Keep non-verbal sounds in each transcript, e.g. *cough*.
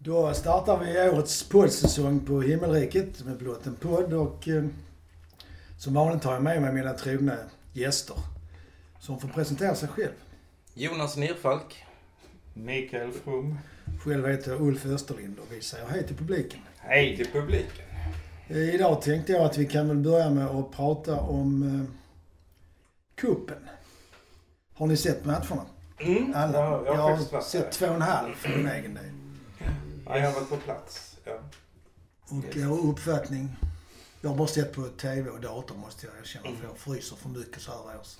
Då startar vi årets poddsäsong på Himmelriket med blott en podd och eh, som vanligt har jag med mig mina trogna gäster som får presentera sig själv. Jonas Nirfalk. Mikael From. Själv heter jag Ulf Österlind och vi säger hej till publiken. Hej till publiken. Eh, Idag tänkte jag att vi kan väl börja med att prata om eh, kuppen. Har ni sett matcherna? Mm. Alla? Ja, jag har faktiskt varit sett två och en halv för min egen del. Jag har varit på plats. Ja. Och jag har uppfattning. Jag har bara sett på TV och dator måste jag erkänna för jag fryser för mycket så här års.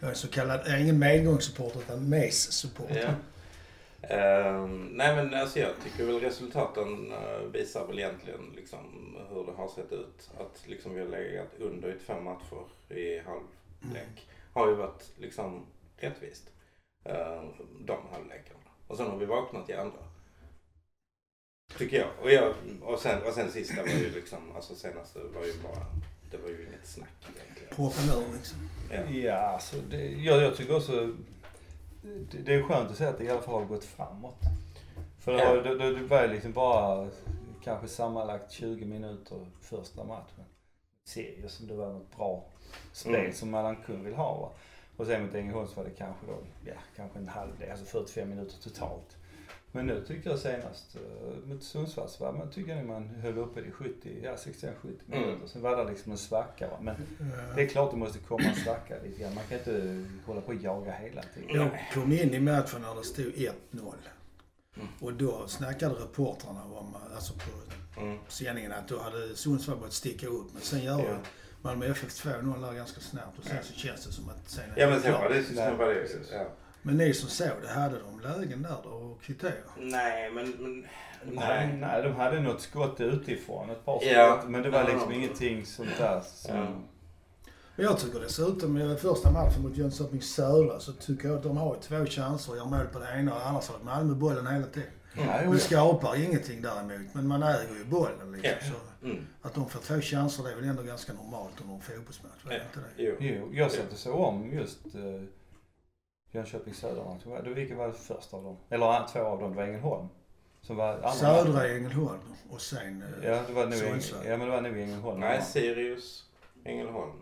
Jag är så kallad, jag är ingen medgångssupporter utan MES-supporter. Ja. Ehm, nej men alltså jag tycker väl resultaten eh, visar väl egentligen liksom hur det har sett ut. Att liksom vi har legat under i två matcher i halvlek. Har ju varit liksom rättvist. Uh, de halvlekarna. Och sen har vi vaknat i andra. Tycker jag. Och, jag, och, sen, och sen sista var ju liksom, alltså senaste var ju bara, det var ju inget snack egentligen. Proppen ur liksom. Ja. Ja, alltså det, jag, jag tycker också det, det är skönt att se att det i alla fall har gått framåt. För det, Ja. var- det, det, det var ju liksom bara kanske sammanlagt 20 minuter första matchen. Serie som det var något bra spel Mm. som man kunde vill ha. Va? Och sen mot Ängelholm så var det kanske då, ja, kanske en halvlek, alltså 45 minuter totalt. Men nu tycker jag senast uh, mot Sundsvall så var man, tycker jag man höll uppe i 70, ja 65-70 minuter. Mm. Sen var det liksom en svacka va. Men det är klart det måste komma en svacka lite grann. Man kan inte hålla på och jaga hela tiden. Jag kom in i matchen när det stod 1-0. Mm. Och då snackade reportrarna om, alltså på Mm. sändningen, att då hade Sundsvall börjat sticka upp. Men sen gör Ja. Malmö FF 2-0 där ganska snabbt och sen så känns det som att sen är Ja det men sen klart. var det, sen var det ja. Men ni som såg det, hade de lägen där då och kvittera? Nej men, men Nej. nej. Nej, de hade något skott utifrån, ett par Ja. skott. Men det var Ja. liksom ingenting sånt där som... Ja. Men Jag tycker dessutom i första matchen mot Jönköping Södra så tycker jag att de har två chanser och gör mål på det ena och annars har Malmö bollen hela tiden. Nej, De skapar ingenting däremot men man äger ju bollen liksom. Ja. Så Mm. att de får två chanser det är väl ändå ganska normalt under en fotbollsmatch, det Ja. inte det? Jo. Jo, jag satt och såg om just uh, Jönköping Södra. Det- Vilken var det första av dem? Eller ah, två av dem, det var Ängelholm. Som var andra Södra Ängelholm och sen... eh, Ja, det var nog Sundsvall. Ängel- ja, men det var nog Ängelholm. Nej, Sirius, Ängelholm.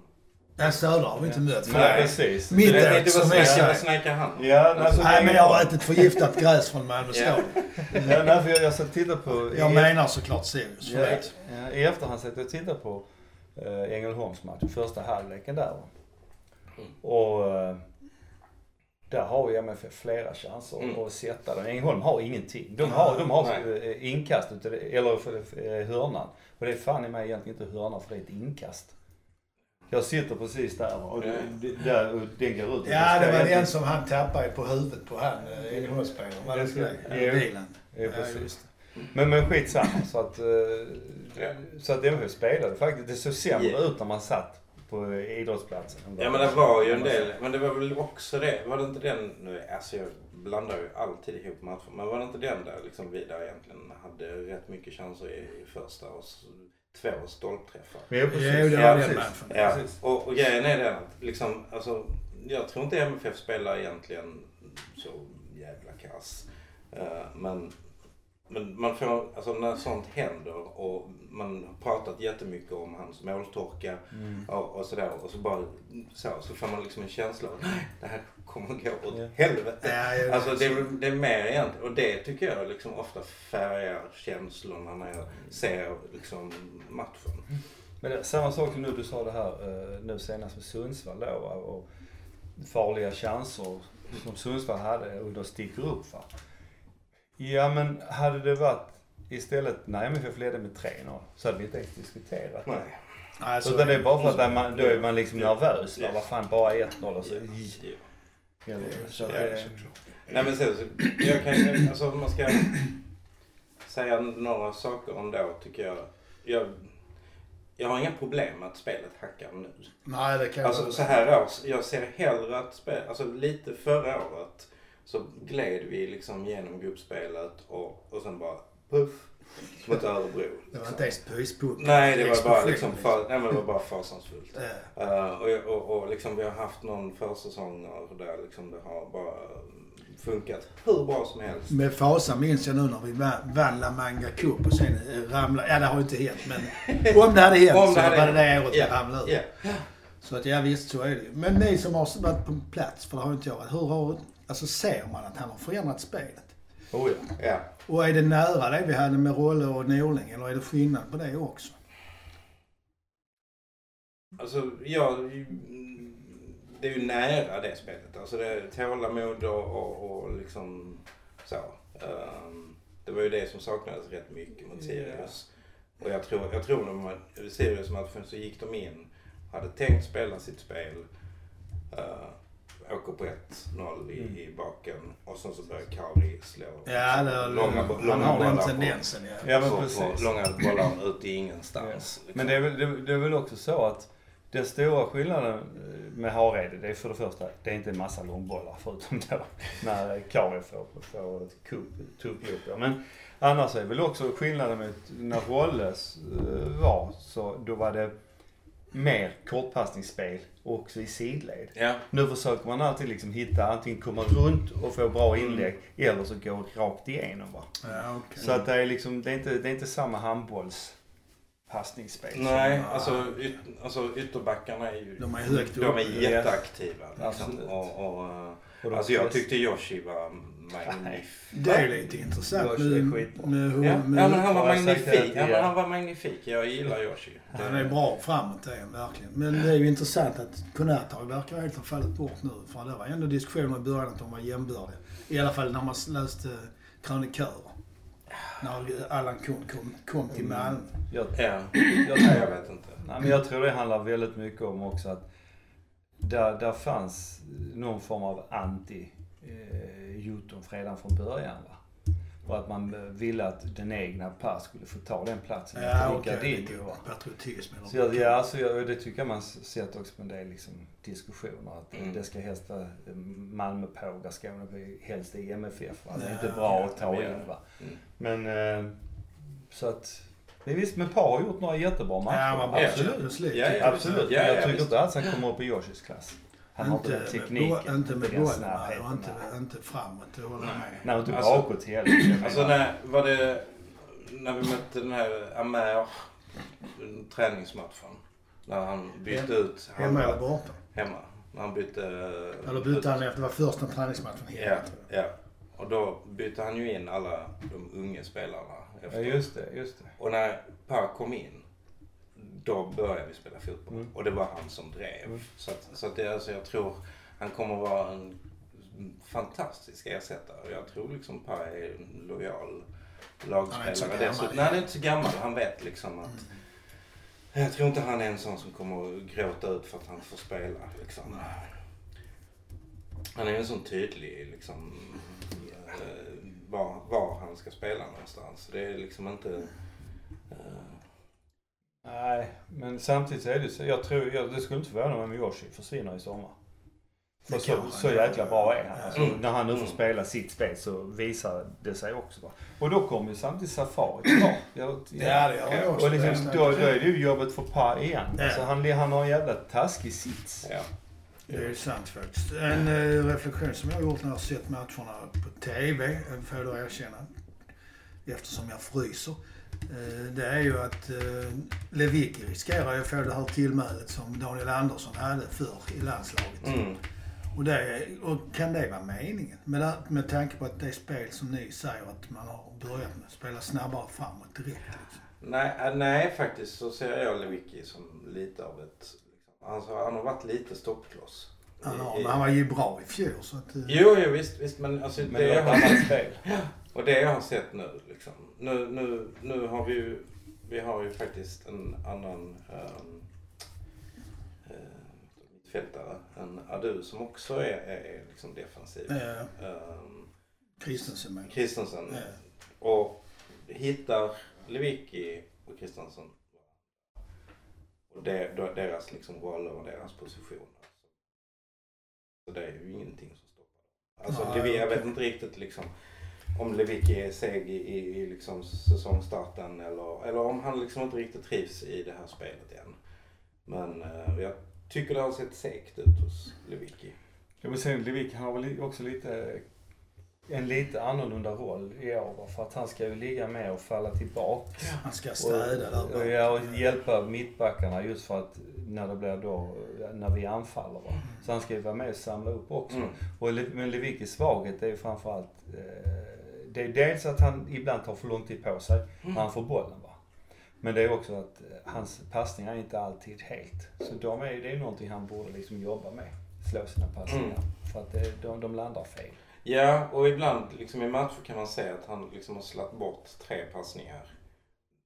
Nej, Södra har vi inte mött. Nej, precis. Mitt vet åt, inte som är så. snackar han? Ja, nej, Alltså, Nej, men jag har ätit förgiftat gräs från Malmö Ja. stad. Ja, nej, för jag, jag satt tittade på... Jag menar såklart Sirius, Ja, förlåt. ja, I efterhand satt jag och tittade på uh, Ängelholms match, första halvleken där. va. Mm. Och uh, där har ju MFF flera chanser Mm. att sätta den. Ängelholm har ingenting. De har, de har Nej. eh, inkast eller för, eh, hörnan. Och det är fan i mig egentligen inte hörna för det är ett inkast. Jag sitter precis där och, Ja. det- där, och den går ut. Ja, det var den som han tappade på huvudet på han, eh, Ängelholmsspelaren. Var det inte det? Bilen. Ja, Ja, precis. det. Men, men skitsamma. Så att, Ja. så att MFF spelade faktiskt. Det såg sämre Ja. ut när man satt på idrottsplatsen. Ja men det var ju en del, men det var väl också det, var det inte den, nu, alltså jag blandar ju alltid ihop matcher, men var det inte den där liksom vi där egentligen hade rätt mycket chanser i, i första och två stolpträffar? Ja, precis. Jo, det var ja, precis. Ja, Precis. och, och grejen är den att liksom, alltså, jag tror inte MFF spelar egentligen så jävla kass. Eh, men, men man får, alltså när sånt händer och man har pratat jättemycket om hans måltorka Mm. och, och sådär och så bara så, så får man liksom en känsla av nej, det här kommer att gå åt Ja. helvete. Ja, Alltså det, är- det är mer egentligen, och det tycker jag liksom ofta färgar känslorna när jag ser liksom matchen. Men det, samma sak nu du sa det här eh, nu senast med Sundsvall då och farliga chanser som Sundsvall hade och då sticker upp va. Ja men hade det varit istället när MFF ledde med 3-0 så hade vi inte ens diskuterat det. Nej. Nej, så Utan det är bara för att man, då är man liksom Ja. nervös. Ja. Vad fan bara 1-0 och så... Ja. Ja, Så det. Nej men sen så, jag kan, alltså om man ska säga några saker om då tycker jag. Jag, jag har inga problem med att spelet hackar nu. Nej, det kan jag Alltså så här års, jag ser hellre att spel, alltså lite förra året så gled vi liksom genom gruppspelet och, och sen bara puff mot Örebro. Det var liksom. inte ens pyspunka. Nej, det var bara Explosion, liksom, för, nej, men det var bara fasansfullt. Uh, och, och, och liksom vi har haft någon försäsong där liksom det har bara funkat hur bra som helst. Med fasa minns jag nu när vi vann- La Manga Cup och sen eh, ramlade... Ja, det har ju inte hänt men *laughs* om det hade hänt Om så det hade var det det året vi Ja, ramlade. Ja. Så att ja, visst så är det. Men ni som har varit på plats, för det har inte jag varit. Hur har... Alltså ser man att han har förändrat spelet? Oh, ja. ja. Och är det nära det vi hade med Rolle och Norling eller är det skillnad på det också? Alltså, ja, det är ju nära det spelet. Alltså det är tålamod och, och, och liksom så. Ehm, det var ju det som saknades rätt mycket mot Sirius. Och jag tror, jag tror när man, i Sirius-matchen så gick de in, hade tänkt spela sitt spel, uh, åker på 1-0 i, Mm. i baken och sen så börjar Kari slå Ja, det, långa, han långa har den bollar på- tendensen ja. Ja, precis. långa bollar ut i ingenstans. liksom. Men det är, väl, det, det är väl också så att den stora skillnaden eh, med Hareide, det är för det första, det är inte en massa långbollar förutom då när Kari får, får ett kupp- tupplopp. Ja. Men annars är väl också skillnaden med när Rolles eh, var, så då var det mer kortpassningsspel också i sidled. Ja, Nu försöker man alltid liksom hitta, antingen komma runt och få bra inlägg eller så gå rakt igenom va. ja okej. Så att det är liksom, det är inte, det är inte samma handbollspassningsspel. som- Nej, alltså, yt, alltså ytterbackarna är ju De är högt de är jätteaktiva. Liksom. Absolut. Och, och, eh, Och de alltså jag tyckte Yoshi var magnif. Det är lite intressant Yoshi är med, skitbra. med, hur- Ja, ja, med, men han var magnifik. Ja, men ja. han var magnifik. Jag gillar Yoshi. Han är bra framåt det är verkligen. Men det är ju intressant att Konata verkar helt ha fallit bort nu. För det var ändå diskussioner i början att de var jämbördiga. I alla fall när man läste krönikörer. När Allan Kuhn kom, kom till Malmö. Jag, Ja, jag, nej, jag vet inte. nej, men jag tror det handlar väldigt mycket om också att där, där fanns någon form av anti eh, Jotun redan från början. Va? Och att man eh, ville att den egna pass skulle få ta den platsen Ja, okej. Ricardinho. lite patriotism eller Så jag, ja, alltså jag, det tycker jag man sett också på en del liksom, diskussioner. Att Mm. det ska helst vara eh, Malmö pågar Skåne bli helst i MFF. Va? Det är Ja, inte bra ja, att ta in. Va? Mm. Men eh, så att, men visst, men Par har gjort några jättebra matcher. Ja, Absolut. League. Ja, ja, Absolut. Ja, jag ja, tycker inte alls han kommer upp i Yoshis klass. Han har inte den med tekniken, inte med bollen och inte, framåt, det håller jag med. Nej, inte Alltså- bakåt heller. *clears throat* Alltså när, var det när vi mötte den här Amer träningsmatchen. När han bytte ut Hemma eller borta. hemma. När han bytte... Eller bytte han efter, det var första träningsmatchen hemma Ja, tror jag. ja. Och då bytte han ju in alla de unga spelarna. Ja, Efter. just det, just det. Och när Per kom in, då började vi spela fotboll. Mm. Och det var han som drev. Mm. Så, att, så att det, alltså, jag tror han kommer vara en fantastisk ersättare. Och Jag tror liksom Per är en lojal Han är inte så lagspelare. gammal. Nej, han är inte så gammal. Han vet liksom att jag tror inte han är en sån som kommer att gråta ut för att han får spela. Liksom. Han är en sån tydlig liksom, eh, var, var han ska spela någonstans. Det är liksom inte... Nej, men samtidigt så är det så. Jag tror, jag, det skulle inte förvåna mig om Yoshi försvinner i sommar. För så, han så jäkla bra är han. Alltså, Mm. När han nu får Mm. spela sitt spel så visar det sig också. Va? Och då kommer ju samtidigt Safari tillbaka. Ja, det har jag också Och liksom, då, då är det ju jobbet för Pa igen. Ja. Alltså, han, han har en jävla taskig sits. ja. Det är sant faktiskt. En eh, reflektion som jag har gjort när jag har sett matcherna på TV, får jag då erkänna, eftersom jag fryser. Eh, Det är ju att eh, Lewicki riskerar att få det här tillmälet som Daniel Andersson hade förr i landslaget. Mm. Och, det, och kan det vara meningen? Med, med tanke på att det spel som ni säger att man har börjat med, spela snabbare framåt direkt. Liksom. Nej, äh, nej, faktiskt så ser jag Lewicki som lite av ett... Alltså, han har varit lite stoppkloss. Han, har, i- men han var ju bra i fjol så att... eh, Jo, jo visst, visst men alltså Men det, det jag har, annat spel. *laughs* och det jag har sett nu. Nu, nu, nu har vi ju, vi har ju faktiskt en annan um, mittfältare, en Adu som också är, är, är liksom defensiv. eh, Um, Christensen med. Christensen. Ja. Och hittar Lewicki och Christensen och det, deras liksom roller och deras positioner. Så det är ju ingenting som stoppar dem. Alltså, Nej, Levi, jag vet okej. inte riktigt liksom om Lewicki är seg i, i, i liksom säsongstarten eller, eller om han liksom inte riktigt trivs i det här spelet än. Men eh, jag tycker det har sett segt ut hos Lewicki. Jag vill säga Lewicki, har väl också lite en lite annorlunda roll i år. För att han ska ju ligga med och falla tillbaka. Han ska städa där Och, ja, och hjälpa mittbackarna just för att när det blir då, när vi anfaller. Va? Så han ska ju vara med och samla upp också. Mm. Och men Lewickis svaghet är ju framförallt, eh, det är dels att han ibland tar för lång tid på sig när han får bollen. Va? Men det är också att eh, hans passningar är inte alltid helt. Så de är, det är någonting han borde liksom jobba med. Slå sina passningar. Mm. För att det, de, de landar fel. Ja, och ibland liksom i matcher kan man se att han liksom har slatt bort tre passningar.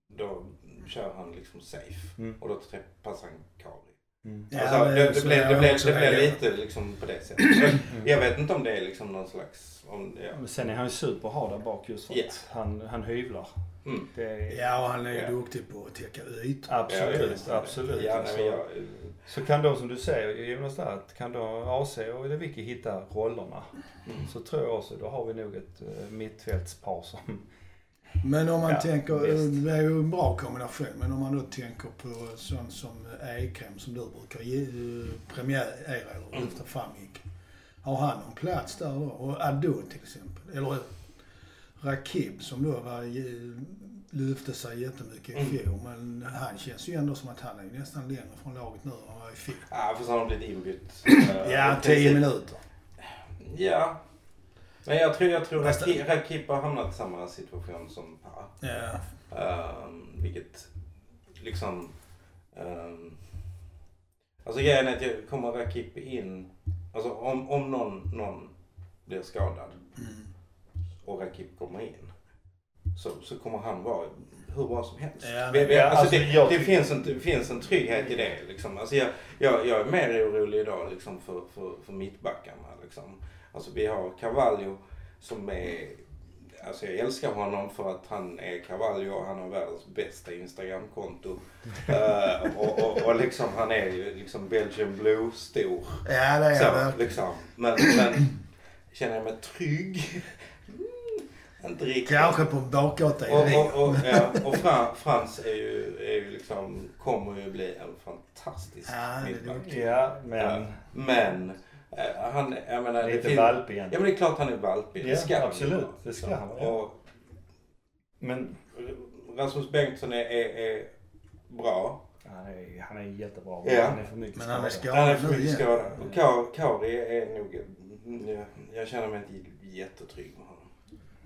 Då kör han liksom safe. Mm. Och då passar han Kari. Mm. Ja, alltså, det, det, blev, det, blev, det blev lite liksom på det sättet. Jag vet inte om det är liksom någon slags... Om, ja. Men sen är han ju superhard där bak just för Ja. att han, han hyvlar. Mm. Det är, Ja, och han är ju Ja. duktig på att täcka ytor. Absolut, Ja, absolut. Ja, nej, jag, Så kan då som du säger Jonas där, att kan då AC och Lewicki hitta rollerna mm. så tror jag också, då har vi nog ett uh, mittfältspar som... Men om man Ja, tänker, visst. det är ju en bra kombination, men om man då tänker på sånt som Ekrem som du brukar ge, eh, premiera eller Mm. lyfta fram Micke. Har han någon plats där då? Och Ado till exempel. Eller Rakib som då var, eh, lyfte sig jättemycket i Mm. fjol. Men han känns ju ändå som att han är nästan längre från laget nu än han var i fjol. Ja, för så har han blivit inbytt. *clears throat* eh, Ja, tio minuter. Ja. Men jag tror, jag tror Fast- Rakip, har hamnat i samma situation som Pa. Ja. Um, vilket liksom... Um, alltså grejen är att jag kommer Rakip in... Alltså om, om någon, någon blir skadad Mm. och Rakip kommer in. Så, så kommer han vara hur bra som helst. Ja, Vi- vi- ja, alltså alltså, det, jag det, finns en, det finns en trygghet i det. Liksom. Alltså jag, jag, jag är mer orolig idag liksom, för, för, för mittbackarna. Liksom. Alltså vi har Carvalho som är... Alltså jag älskar honom för att han är Carvalho och han har världens bästa Instagramkonto. *laughs* Eh, och, och, och liksom han är ju liksom Belgian Blue stor. Ja, det är Så, han liksom. Men, men känner jag mig trygg? Mm, inte riktigt. Kanske på en bakgata i Och, och, och, ja, och Fran, Frans är ju, är ju liksom, kommer ju bli en fantastisk Ja, mittback. Ja, men Ja. Men eh, han, jag menar... det lite fin- valp igen. Ja men det är klart han är valpig. Ja, det ska han ju absolut. vara. Det ska han vara, ja. Och Men Rasmus Bengtsson är, är, är bra. han är, han är jättebra. Ja. Han är för mycket Men han är skadad. Han är skadad för mycket skadad. Kari är nog... Jag, jag känner mig inte jättetrygg med.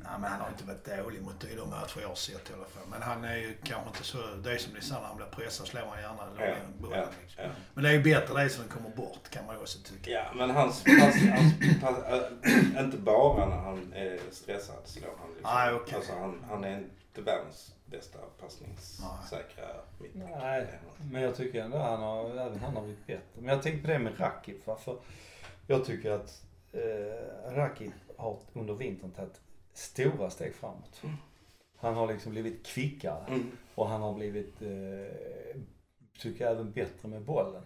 Nej, men han har inte varit dålig mot de matcher jag har sett i alla fall. Men han är ju kanske inte så... Det är som det är när han blir pressad slår han gärna Ja, ja, bollen. ja, Liksom. ja. Men det är ju bättre det så den kommer bort kan man ju också tycka. Ja, men hans pass, hans pass, äh, inte bara när han är stressad slår han liksom. Nej, okej. Alltså han, han är inte världens bästa passningssäkra mittback. Nej, men jag tycker ändå han har, även han har blivit bättre. Men jag tänkte på det med Rakip. För jag tycker att eh, Rakip har under vintern tagit stora steg framåt. Mm. Han har liksom blivit kvickare Mm. och han har blivit, eh, tycker jag, även bättre med bollen.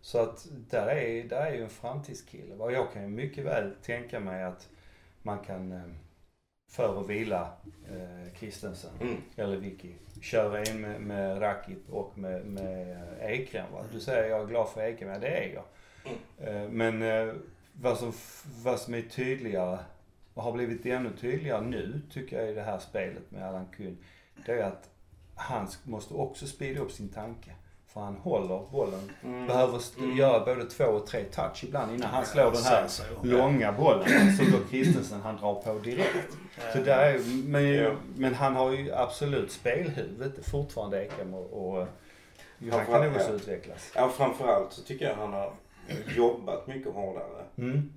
Så att där är, där är ju en framtidskille. Och jag kan ju mycket väl tänka mig att man kan eh, för och vila eh, Kristensen Mm. eller Vicky. Köra in med, med Rakip och med, med Ekrem. Va? Du säger jag är glad för Ekrem, ja det är jag. Eh, Men eh, vad som, vad som är tydligare och har blivit ännu tydligare nu tycker jag i det här spelet med Allan Kuhn. Det är att han måste också speeda upp sin tanke. För han håller bollen. Mm. Behöver Mm. göra både två och tre touch ibland innan han slår den här Så, så. långa bollen som då Kristensen han drar på direkt. Så där är, men, Ja. men han har ju absolut spelhuvudet fortfarande Ekrem och, och han kan nog också utvecklas. Ja, framförallt så tycker jag han har jobbat mycket hårdare. Mm.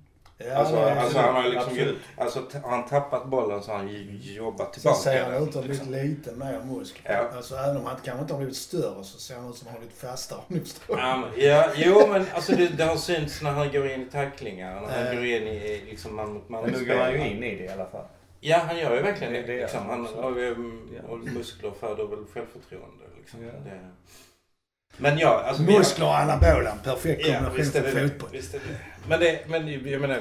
Ja, Alltså, är- alltså han har liksom absolut. alltså, han tappat bollen så han jobbat Sen tillbaka ser han ut att blivit liksom. lite mer muskler. Ja. Alltså även om han kanske inte har blivit större så ser han ut som att han har blivit fastare om förstår. Ja, jo men alltså det, det har synts när han går in i tacklingar. När han går in i liksom man mot man Men nu går han ju in i det i alla fall. Ja, han gör ju verkligen det. Det- liksom. han, har ju mm, muskler föder väl självförtroende. Liksom. Ja. Det. Men ja, alltså... Muskler och anabola, perfekt Ja, kombination är för det fotboll. Visst är det. Men det, men jag menar,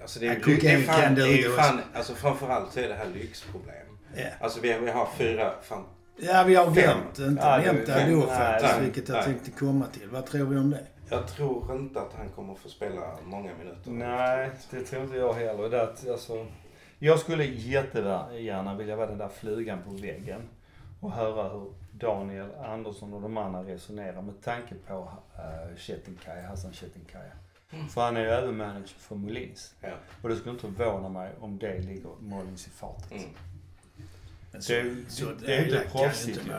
alltså det är, Ja, det, är fan, det är ju fan, alltså framförallt så är det här lyxproblem. Ja. Alltså vi, vi har fyra, fan, Ja, vi har glömt, inte Ja, nämnt Nej, faktiskt, vilket jag nej. tänkte komma till. Vad tror vi om det? jag tror inte att han kommer få spela många minuter. Nej, det tror inte jag heller. Det, att, alltså, Jag skulle jättegärna vilja vara den där flugan på väggen och höra hur Daniel Andersson och de andra resonerar med tanke på uh, Chetinkaya, Hassan Chetinkaya. Mm. För han är ju även manager för Molins. Ja. Och det skulle inte förvåna mig om det ligger Molins i fatet. Mm. Men så, Det- så det- det, är inte proffsigt ju.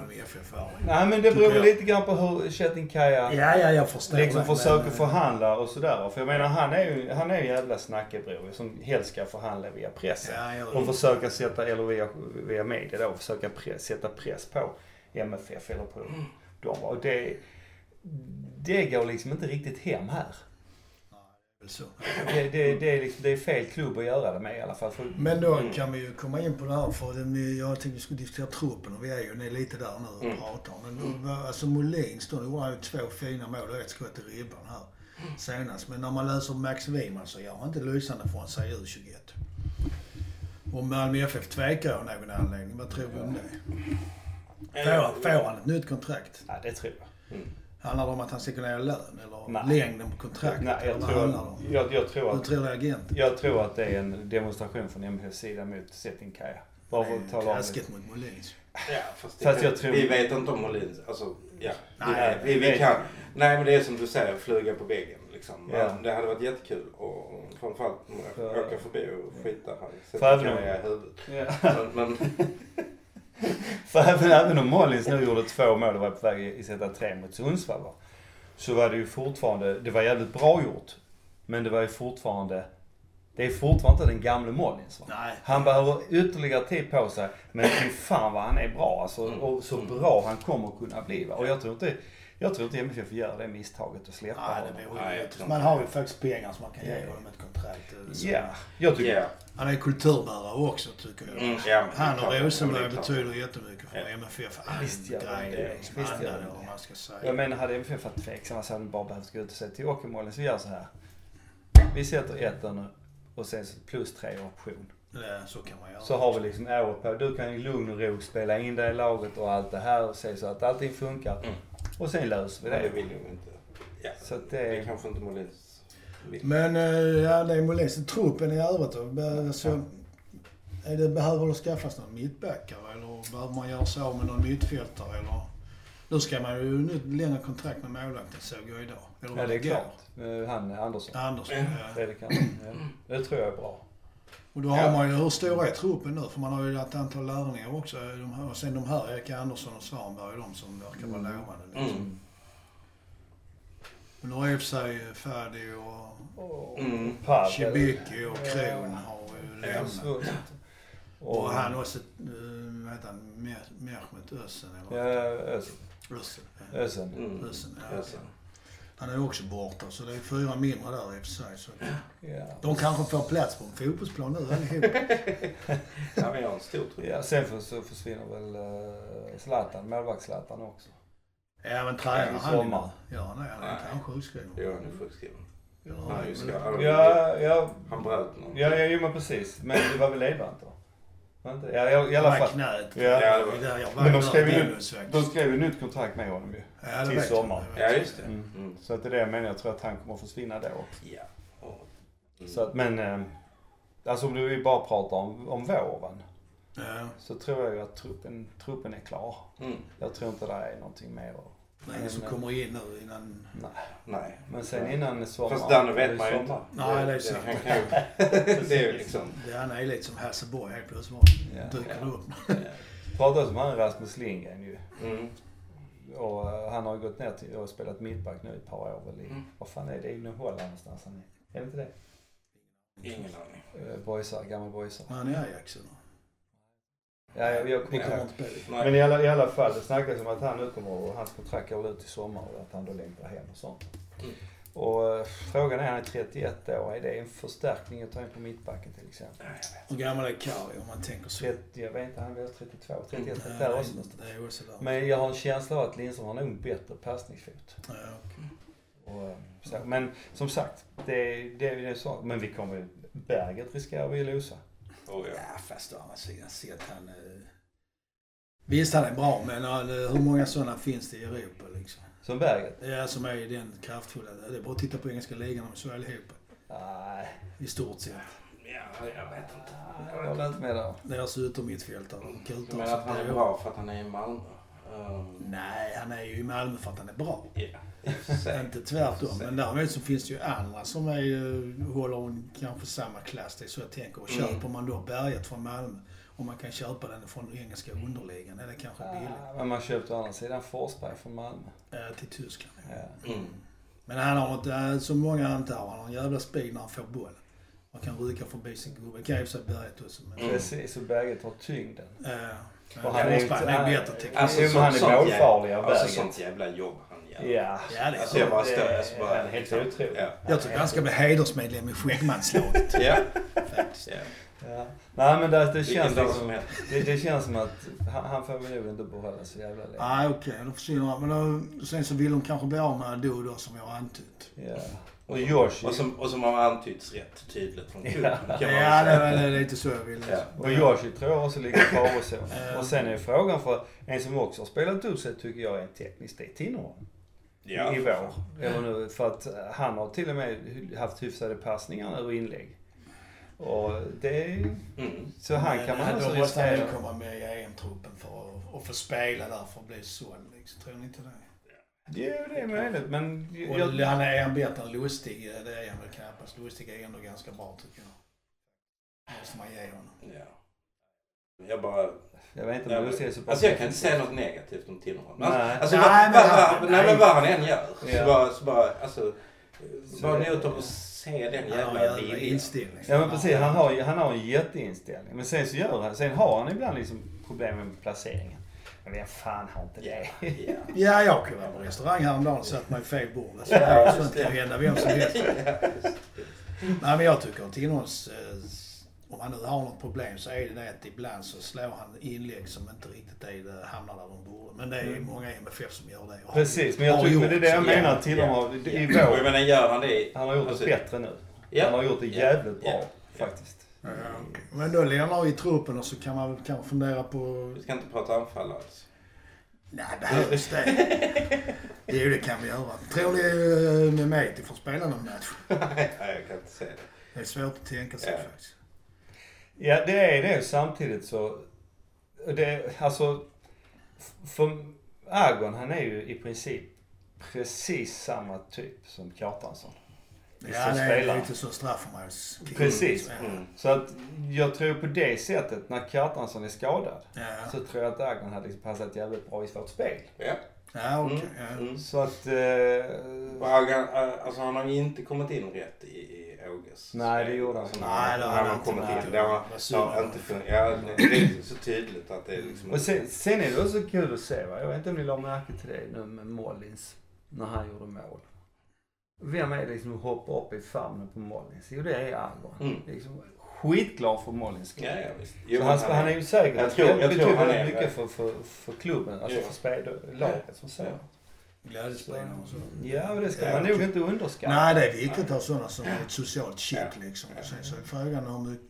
Nej men det beror väl lite grann på hur Chetinkaya Ja, ja, jag förstår liksom det, försöker men, förhandla och sådär. För jag menar han är ju, han är ju en jävla snackebror som helst ska förhandla via pressen. Ja, Och försöka sätta, eller via, via media då, försöka press, sätta press på MFF eller på dem. Och det, det går liksom inte riktigt hem här. Det, det, det, är liksom, det är fel klubb att göra det med i alla fall. Men då Mm. kan vi ju komma in på det här för det, jag tänkte vi skulle diskutera truppen och vi är ju lite där nu och Mm. pratar. Men då, alltså Molins då, gjorde han ju två fina mål och ett skott i ribban här senast. Men när man läser Max Wiman så gör han inte lysande från sig i U21. Och Malmö FF tvekar av någon anledning. Vad tror vi om det? Får, får han ett nytt kontrakt? ja, det tror jag. Mm. Handlar det om att han ska kunna göra lön eller Nej. längden på kontraktet? Nej, jag tror, jag, jag, tror Hur att, tror du agenten? jag tror att det är en demonstration från MFFs sida mot Setinkaya. Bara för att tala om det. Mot Molins. Ja, fast, Fast jag tror- Vi vet inte om Molins, alltså ja. Nej, vi, vi, vi kan. Nej men det är som du säger, fluga på väggen liksom. Ja. Det hade varit jättekul och framförallt För- åka förbi och skita här. För Sätta även om- i huvudet. Ja. Men, men *laughs* För även, även om Mollins nu gjorde två mål och var på väg i sätta tre mot Sundsvall va, Så var det ju fortfarande, det var jävligt bra gjort. Men det var ju fortfarande, det är fortfarande inte den gamle Mollins va. Nej. Han behöver ytterligare tid på sig. Men fy fan vad han är bra alltså. Mm. Och så bra han kommer kunna bli va. Och jag tror inte, jag tror inte MFF gör det misstaget att släppa Nej, honom. det Nej, jag Man har det. ju faktiskt pengar som man kan ge honom ett kontrakt. Så- Ja, jag tycker ja. Han är kulturbärare också tycker jag. Mm, ja, Han det är och. Rosenberg det betyder jättemycket för Ja. MFF. Visst gör det. liksom. Visst gör det. vad man ska säga. Jag menar, hade MFF varit tveksamma så hade de bara behövt gå ut och säga till Åkermålen, så vi gör så här. Vi sätter ettan nu och sen plus tre option. Ja, så kan man göra. Så har vi liksom året på. Du kan i lugn och ro spela in det i laget och allt det här och se så att allting funkar. Mm. Och sen löser vi det det. vill ju inte. Ja. Så att Det är det... kanske inte Molins vill. Men eh, ja, det är Molins. Truppen i övrigt då? Alltså, är det, behöver det skaffas någon mittbackare eller behöver man göra sig av med någon mittfältare eller? Nu ska man ju nu längre kontrakt med målvakten såg jag idag. Eller Ja, det är klart. Eh, Han Andersson. Andersson, ja. Det, kan, ja. det tror jag är bra. Och då har man ju, hur stor är truppen nu? För man har ju ett antal lärlingar också. De här, och sen de här, Erik Andersson och Svanberg, de som verkar vara Mm. lovande. Liksom. Mm. Men nu har i och för sig Fadi och Mm. Cibicki och Kron har ju Ja, lämnat. Och han också, uh, vad heter han, Mehmet Özen eller? Ja. Özen. ja. Özil. Mm. Özen, ja. Ösen. Han är också borta så det är fyra mindre där i och för sig. Så Ja. de kanske får plats på en fotbollsplan nu allihop. *laughs* Ja, men jag har en stor trupp. Ja, sen för, så försvinner väl uh, Zlatan, målvakts-Zlatan också. Ja men tränar han sommar. Ja är han är Nej. kanske sjukskriven. Jo, han är sjukskriven. Ja, Han. Ja, ja, Han bröt någon. ja, ja, jo men precis. Men det var väl ledband då? Inte? Ja, i, i alla fall. knät. Ja. Ja, det var- jag var Men de ju skrev ju. De skrev ju nytt kontrakt med honom ju. Ja, det till vet jag, sommar. det vet Ja, jag. just det. Mm. Mm. Så att det är det jag menar. Jag tror att han kommer att försvinna då. Ja. Mm. Så att, men, eh, alltså om du bara pratar om, om våren. Ja, Så tror jag ju att truppen, truppen är klar. Mm. Jag tror inte det är någonting mer. det ingen som kommer in nu innan... Nej. Nej. Men sen innan sommar. Fast Danne vet det är man ju inte. Nej, det är sant. *laughs* Det är ju liksom... Det han är lite som Helsingborg helt plötsligt. Ja. Dyker Ja. upp. Pratade som han Rasmus Lindgren ju. Mm. Och eh, han har ju gått ner till och spelat mittback nu i ett par år väl i, Mm. vad fan är det, i Holland någonstans han är? Är det inte det? Ingen aning. Uh, boysar, gammal boysar. Han är Ajax eller? Ja, jag, jag Det kommer inte bli. Nej. Men i alla, i alla fall, det snackas om att han nu kommer och hans kontrakt går ut i sommar och att han då längtar hem och sånt. Mm. Och eh, frågan är, han är 31 år, är det en förstärkning att ta in på mittbacken till exempel? Nej. Hur gammal är Kari om man tänker så? 30, jag vet inte, han är väl 32, 31, Ja, där också det är också. Men jag har en känsla av att Lindström har nog en bättre passningsfot. Ja, okej. Och, eh, så, men som sagt, det, det är ju så. Men vi kommer ju, Berget riskerar vi ju losa. Oh, ja. Ja, fast å andra sidan sett han... eh, Visst han är bra men eh, hur många sådana finns det i Europa liksom? Som Berget? Ja, som är den kraftfulla. Det är bara att titta på engelska ligan, de är så allihopa. Nej. I stort sett. Ja, jag vet inte. Jag håller inte med där. Deras yttermittfältare. De Du kutar menar att han är bra för att han är i Malmö? Um, Nej, han är ju i Malmö för att han är bra. ja, Inte tvärtom. Men däremot så finns det ju andra som är, håller en, kanske samma klass. Det är så jag tänker. Och Mm. köper man då Berget från Malmö och man kan köpa den från engelska underligan är det kanske billigt. Ja, Men man köpte å andra sidan Forsberg från Malmö. Eh, till Tyskland. Ja. Mm. Men han har inte, eh, som många antar, han har en jävla speed när han får boll. Man kan rycka förbi sin gubbe. Det kan ju sig Berget också. Men, Mm. Precis, och Berget har tyngden. eh, men Och han är det är han- bättre teknik. Alltså, han är målfarlig av Alltså sånt jävla jobb han. Ja. Ja, det är Alltså jag bara Det Jag så bara, helt otrolig. Ja. Jag tycker han ska bli hedersmedlem i Skäggmanslaget. *laughs* Ja. faktiskt. ja. Ja. Nej men det, det känns dag liksom, som det, det känns som att han, han får väl nog inte behålla så jävla länge. Nej, okej. Då försvinner han. Men då, sen så vill de kanske bli av med Ado då, som jag har antytt. Ja. Och Yoshi. Och som, och som har antytts rätt tydligt från klubben. Ja. kan man väl Ja, det väl lite så jag vill. Ja. Och Yoshi tror jag också ligger i farozonen. Eh. Och sen är frågan för en som också har spelat upp sig tycker jag är tekniskt, det är Tinnerholm. Ja, I vår. Eller nu, för att han har till och med haft hyfsade passningar och inlägg. Och det Mm. så han kan man Men alltså Då måste han ju komma med i EM-truppen för att, att få spela där för att bli såld. Liksom. Tror ni inte det? Jo, det är möjligt men Och jag, han är han bättre än Lustig. Det är han väl knappast. Lustig är ändå ganska bra tycker jag. Det måste man ge honom. Ja. Jag bara... jag vet inte Ja, om du ser så Alltså jag kan inte säga något negativt om Tinnerholm. Alltså, Nej. alltså Nej, vad, men han- vad, nej, men vad han än gör Ja. så bara, så bara alltså, Så bara njut av att se den Han har jävla jävla viljan. inställning. Ja men precis, han har, han har en jätteinställning. Men sen så gör han, sen har han ibland liksom problem med placeringen. Men vem fan har inte det? Ja. Ja, jag kunde vara på restaurang häromdagen och satt mig i fel bord. Så det just sånt kan hända vem som helst. *laughs* Nej, men jag tycker att Tinnerholms, eh, om han nu har något problem så är det det att ibland så slår han inlägg som inte riktigt är det, hamnar där de borde. Men det är Mm. många MFF som gör det. Precis, men jag har tycker, gjort men det är det jag menar. Ja, Till ja, med i vår. menar gör han det Han har gjort alltså, det bättre nu. Ja. Han har gjort det Ja. jävligt bra Ja. Ja. faktiskt. Ja, Men då lämnar vi truppen och så kan man väl kanske fundera på... Vi ska inte prata anfall alls. Nej, behövs det? Jo, det kan vi göra. Tror ni eh, Mehmeti får spela någon match? *laughs* Nej, jag kan inte säga det. Det är svårt att tänka sig Ja. faktiskt. Ja, det är det. Samtidigt så... Det, alltså... För Agon, han är ju i princip precis samma typ som Kjartansson. Ja, det är lite så straffområdes... Precis. Ja. Mm. Så att jag tror på det sättet, när Kjartansson är skadad, Ja, så tror jag att Agon hade liksom passat jävligt bra i vårt spel. Ja. ja okej. Mm. ja. Mm. Så att... Eh, Agan, äh, alltså han har ju inte kommit in rätt i, i Åges Nej, det gjorde han alltså, inte. när Nej, det har han han inte. kommit in. det har, har inte funnits. Ja, det är så tydligt att det är liksom... och sen, sen är det också kul att se, va? jag vet inte om ni la märke till det nu med Mollins, när han gjorde mål. Vem är det liksom som hoppar upp i famnen på Mollins? Jo, det är Agon. Mm. Liksom, skitglad för Mollins skull. Ja, ja visst. Så han, han är ju säkert jag tror- jag tror han är mycket för, för, för klubben, alltså Ja. för spel, laget som så. Ja. Glädjespelare och så. Ja, men det ska man nog inte underskatta. Nej, det är viktigt att ha sådana som har ett socialt Ja. liksom. Sen så är frågan hur mycket...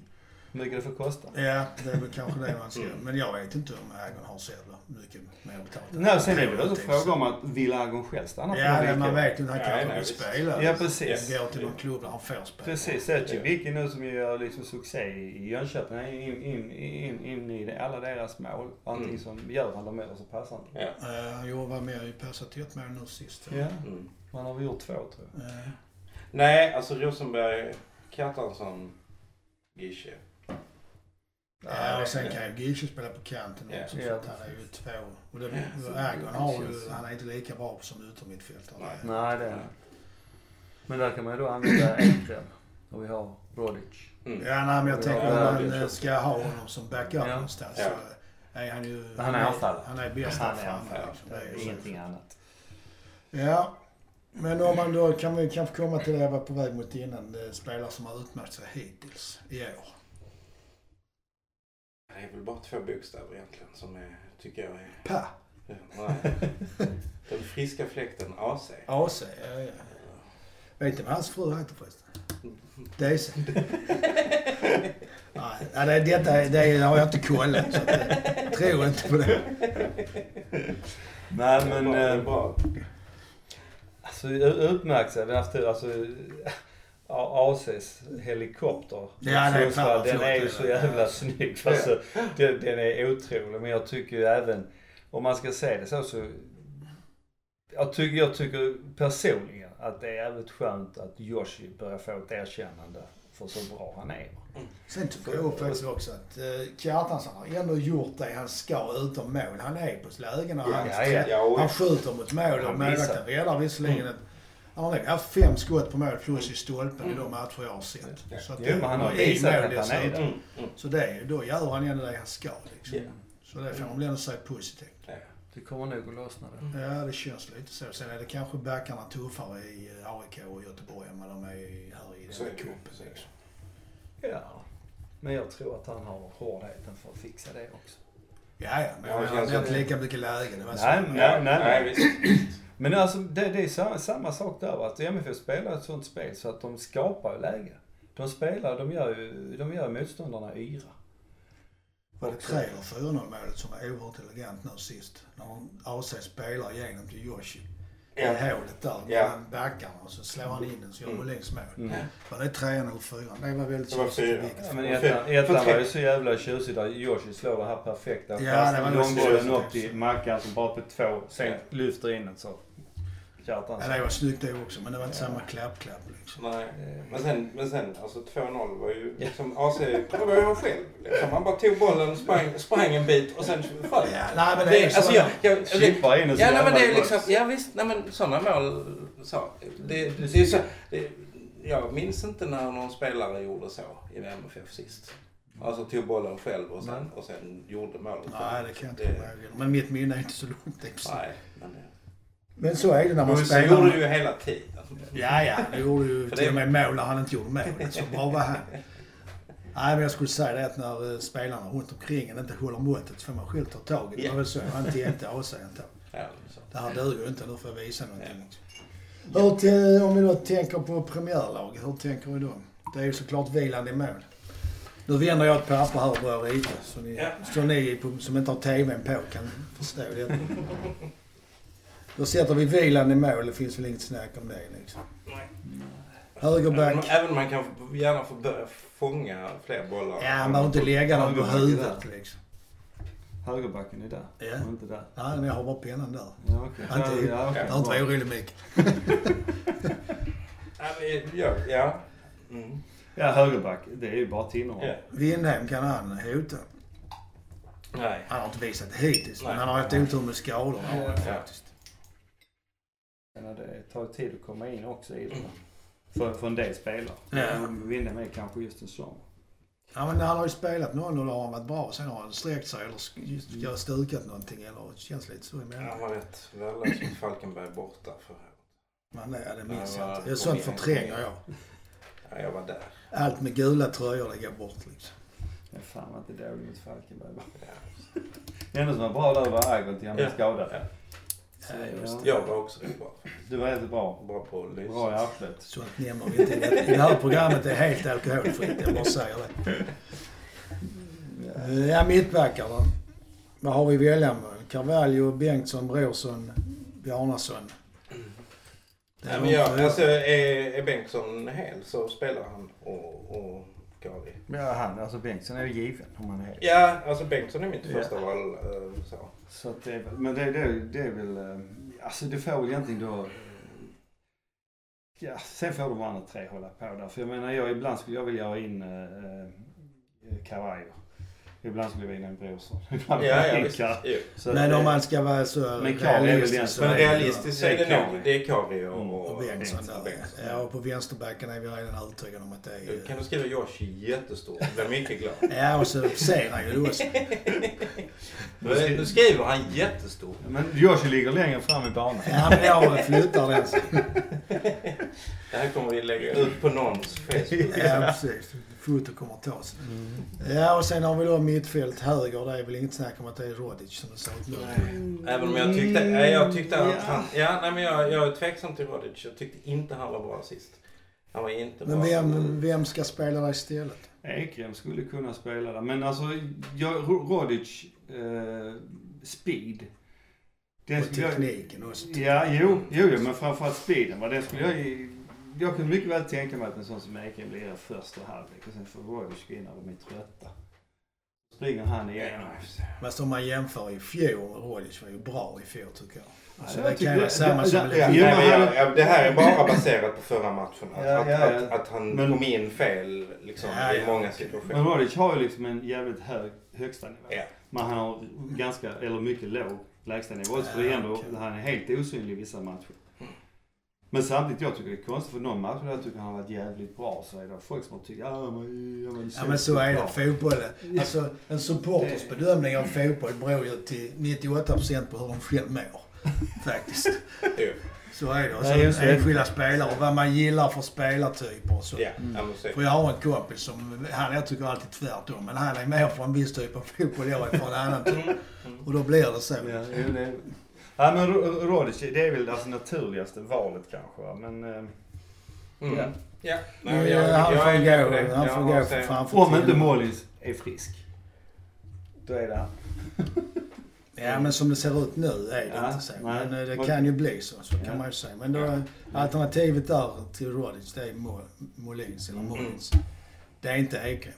Mycket det får kosta. Ja, det är väl kanske det man ska... Men jag vet inte om Agon har så jävla mycket mer betalt. Nej, sen är det väl Jag också inte fråga om att vill Agon själv stanna på Ja, de men man vet ju inte. Han Ja, kanske nej, vill spela. Ja, precis. Gå till någon klubb där han får spela. Precis, Ecevicki nu som ju gör liksom succé i Jönköping, han är in, in, in, in i det- alla deras mål. Antingen Mm. som gör han dem eller så passar han dem. Ja. Uh, han gjorde var med i passat ett mål nu sist. Ja, Mm. man har väl gjort två tror jag. Eh, Nej, alltså Rosenberg, Kjartansson, Gische. Ja, och sen kan ju Gische spela på kanten Ja. också att han är ju två. Och det, Ja, så- Agon har ju, han är inte lika bra som yttermittfältare. Nej. Nej, det är det. Men där kan man ju då använda Ekrem. Och vi har Rodic. Mm. Ja, nej, men jag tänker om man eh, ska ha honom som backup Ja. någonstans Ja. så är han ju... Han är anfallare. Han är bäst Han är framme. anfallare. liksom. Ingenting annat. Ja. Men om man då kan vi kanske komma till det jag var på väg mot innan. Är spelare som har utmärkt sig hittills i år. Det är väl bara två bokstäver egentligen som är, tycker jag är... Pa. Nej. Den friska fläkten AC. AC. Ja, ja. Vet du vad hans fru heter förresten? DC. *laughs* Nej, det, detta det har jag inte kollat. Så jag tror inte på det. Nej men... Det är eh, bra. Alltså utmärkt sig. Alltså, ACs helikopter. Ja, det är fan Den är ju så jävla snygg. Alltså, den, den är otrolig. Men jag tycker ju även, om man ska säga det så, så jag tycker, jag tycker personligen att det är jävligt skönt att Yoshi börjar få ett erkännande för så bra han är. Sen tycker jag faktiskt också att uh, Kjartansson har ändå gjort det han ska utom mål. Han är på lägena. Ja, han, ja, ja. Ja, och- han skjuter mot mål och målvakten räddar visserligen ett han har haft fem skott på mål plus i stolpen i de matcher jag har sett. Ja. Så att Jo, det- han har visat mål att han är dessutom. det. Mm, mm. Så det, då gör han ändå det han ska liksom. Så det får man väl ändå säga positivt. Ja. Det kommer nog att lossna det. Ja, det känns lite så. Sen är det kanske backarna tuffare i AIK och Göteborg än vad de är i- här i Så den cupen. Liksom. Ja. Men jag tror att han har hårdheten för att fixa det också. Ja, ja, men Ja, det han känns har inte lika mycket läge. Det var så. Nej, nej, nej. Nej, visst. Men alltså det, det är samma, samma sak där va. Att MFF spelar ett sånt spel så att de skapar ju läge. De spelar, de gör ju, de gör motståndarna yra. Var det 3 eller 4-0 målet som var oerhört elegant nu sist? När AC spelar igenom till Yoshi. I Ja. hålet där Ja. mellan backarna och så slår han in den så gör Mm. Molins mål. Mm. Var det 3 eller 4? Det var väldigt tjusigt. Ja, men ettan, var ju så jävla tjusig där Yoshi slår det här perfekta. Ja, det var långbollen upp till Mackan som bara på två, sen Ja. lyfter in den så. Kjartan. Ja, det var snyggt det också, men det var inte samma klapp-klapp liksom. Nej. Men sen, men sen alltså 2-0 var ju liksom AC, det var ju han själv. Liksom. Han bara tog bollen, sprang, sprang en bit och sen föll. Ja, nej, men det, Det, är så. alltså jag, jag, det, Chippar in och så Ja, nej, men det är liksom, ja visst, nej men sådana mål, så. Det, det, är så, det, jag minns inte när någon spelare gjorde så i MFF sist. Alltså tog bollen själv och sen, och sen gjorde målet. Nej, det kan jag inte komma ihåg. Men mitt minne är inte så långt efter. Nej, men, Men så är det när man men så spelar. gjorde du ju hela tiden. Ja, ja. Det gjorde ju till och med mål när han inte gjorde målet. Så bra var han. Nej, men jag skulle säga det att när eh, spelarna runt omkring en inte håller måttet så får man själv ta tag i det. Det var väl så han tänkte AC inte. Ja, så. Det här duger ju inte, nu får jag visa någonting. Hur, till- om vi då tänker på premiärlaget, hur tänker vi då? Det är ju såklart vilande i mål. Nu vänder jag ett papper här och börjar rita så ni, Ja. så ni som inte har TVn på kan förstå det. *laughs* Då sätter vi vilande i mål, det finns väl inget snack om det liksom. Nej. Högerback. Även, om man kan gärna få börja fånga fler bollar. Ja, man behöver inte lägga dem på är huvudet liksom. Högerbacken är där. Ja. Och inte där. Nej, men jag har bara pennan där. Ja. Inte- ja, okej. Jag har inte varit orolig Mick. *laughs* Ja, men, ja, ja. Mm. Ja, högerback. Det är ju bara Tinnerholm. ja. Windhem kan han hota. Nej. Han har inte visat det hittills, men Nej. han har haft otur med skador. har han Ja. faktiskt. Men det tar ju tid att komma in också i det. För, för en del spelare. Ja. Windham är kanske just en sån. Ja, men han har ju spelat någon och då har han varit bra. Sen har han sträckt sig eller just stukat någonting eller känns lite så Han emellan. var rätt väl som Falkenberg borta för Men nej, det minns Ja, jag inte. Sånt förtränger jag. Ja, jag var där. Allt med gula tröjor det går bort liksom. Men fan var inte dålig mot Falkenberg? Ja. Det enda som var bra där var Agon till han blev Ja. skadad. Ja. Så. Jag var också rätt bra. Du var helt bra. Bra på att lysa. Bra i arslet. Sånt nämner vi inte. det- här programmet är helt alkoholfritt. Jag bara säger det. Ja, mittbackar då. Vad har vi att välja med? Carvalho, Bengtsson, Brorsson, Bjarnason. Det är Ja, de men jag, alltså, är, är Bengtsson hel så spelar han och, och Gavi. Ja, han, alltså Bengtsson är ju given om han är. Ja, alltså Bengtsson är mitt Ja. första val. eh, Så. Så att det, men det, det, det är väl, eh, alltså det får väl egentligen då, eh, ja sen får de andra tre hålla på där. För jag menar jag, ibland skulle jag vilja ha in eh, eh, Carvalho. Ibland skulle vilja ha in Brorsson. Ibland *laughs* Ja, ja visst. Så Men det- om man ska vara så Men som- Men det- realistiskt så är det Det är nog, det är Kari och, Mm. och, Bengtsson. Ja, och på vänsterbacken är vi redan övertygade om att det är... Kan du skriva Joshi jättestort? Jag blir mycket glad. *laughs* Ja, och så ser han ju också. *laughs* Nu skriver han jättestort. Men Joshi ligger längre fram i banan. Ja, men jag flyttar den. Det här kommer vi lägga ut på någons Facebook. Ja, precis. Foto kommer att tas. Ja, och sen har vi då mittfält höger. Det är väl inget snack om att det är Rodic som ser ut nu. Även om jag tyckte, nej, jag tyckte att han, ja nej men jag, jag är tveksam till Rodic. Jag tyckte inte han var bra sist. Han var inte bra. Men vem, vem ska spela där istället? Ekrem skulle kunna spela där. Men alltså, jag, Ro- Rodic, eh, speed. Den Och skulle jag- tekniken också. Ja, jo, jo, jo, men framförallt speeden. Va? Den skulle jag jag kan mycket väl tänka mig att en sån som Ekrem lirar första halvlek och sen får Rodic gå in när de är trötta. Springer han igenom. Fast om man jämför i fjol, Rodic var ju bra i fjol tycker jag. Så jag det kan vara samma som Ja, men men jag, det här är bara baserat på förra matchen. Att, Ja, att, ja, ja. att, att han Men- kom in fel liksom, Ja, i ja. många Men situationer. Rodic har ju liksom en jävligt hög högsta nivå. Ja. Men han har ganska, eller mycket låg lägstanivå. Så det är ändå, okej. han är helt osynlig i vissa matcher. Men samtidigt, jag tycker det är konstigt för någon match där jag tycker han har varit jävligt bra så är det folk som har tyckt ja men, ja, men, Ja men så är det. Fotbollen. *laughs* Alltså en supporters bedömning av fotboll beror ju till 98% på hur de själv mår. *laughs* Faktiskt. Så är det. Och det. enskilda spelare och vad man gillar för spelartyper och så. Så är För jag har en kompis som, han jag tycker alltid tvärtom, men han är mer för en viss typ av fotboll, jag är för en annan typ. Och då blir det så. Ja, ja men Ro- Rodic, det är väl det alltså naturligaste valet kanske va? Men eh, Mm. Ja. Ja. Nej, jag, han jag får gå, det. han Jag får gå framför om inte. Mollins är frisk. Då är det han. Ja men som det ser ut nu är det Ja, inte så. nej. Men eh, det kan ju bli så, så Ja. kan man ju säga. Men då, alternativet där till Rodic det är Mo- Molins eller Mm. Molins. Det är inte Ekrem.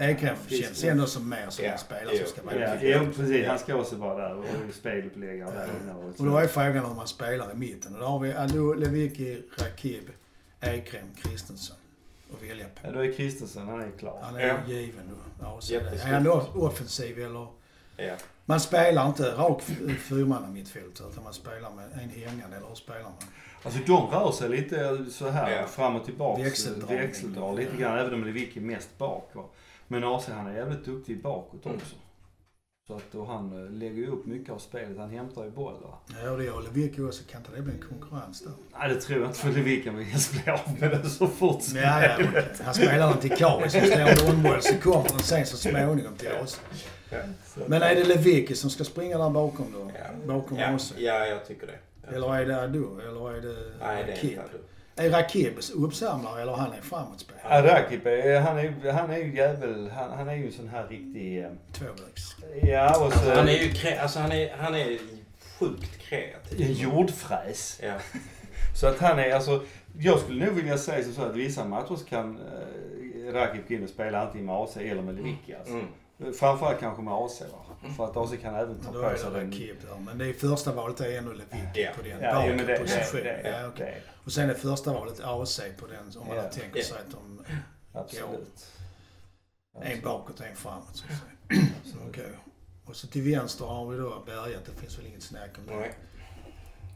Ekrem Ja, känns ändå som mer som Ja, en spelare som ska vara Ja, jo, precis. Han ska också vara där och speluppläggare där inne. Och, Och då är frågan hur man spelar i mitten. Och då har vi Adu, Lewicki, Rakib, Ekrem, Kristensson att välja på. Ja, då är Kristensen, han är klar. Han är Ja. given då. Ja, så är han offensiv eller... Ja. Man spelar inte rak f- fyrmanna mittfält utan man spelar med en hängande eller hur spelar man? Alltså de rör sig lite så här Ja. fram och tillbaks. Växeldragning. Växeldrar lite grann. Även om Lewicki är mest bak. va. Men AC han är jävligt duktig bakåt Mm. också. Så att då han eh, lägger ju upp mycket av spelet. Han hämtar ju boll va. Ja, och det gör Lewicki också. Kan inte det bli en konkurrens där? Nej det tror jag inte för Lewicki vill helst bli av med den så fort som Ja, ja. Han spelar den till Kari som slår långboll så kommer den sen så småningom till oss. Ja. Men är det Lewicki som ska springa där bakom då? Ja. Bakom Ja. oss? ja, jag tycker det. Eller är det Adu? Eller är det Nej, det är inte Adu. Är Rakib uppsamlare eller han är framåtspelare? Ja, är, han är, han är ju jävel, han, han är ju en sån här riktig... eh, Tvåvägs. Ja och så... Alltså, han är ju krä- alltså, han är, han är sjukt kreativ. en jordfräs. Ja. *laughs* Så att han är alltså, jag skulle nog vilja säga så att vissa matcher så kan eh, Rakip gå in och spela antingen med AC eller med Lewicki alltså. Mm. Framförallt kanske med AC va? För att AC kan även ta på är sig det den... Rakib. Men det är första valet är ändå Lewicki Ja. på den Ja, det, det, Ja, det, Och sen är första valet AC på den om man Ja. tänker Ja. sig att de absolut. en bakåt och en framåt. Så att säga. Så, okej. Och så till vänster har vi då Berget. Det finns väl inget snack om det. Nej.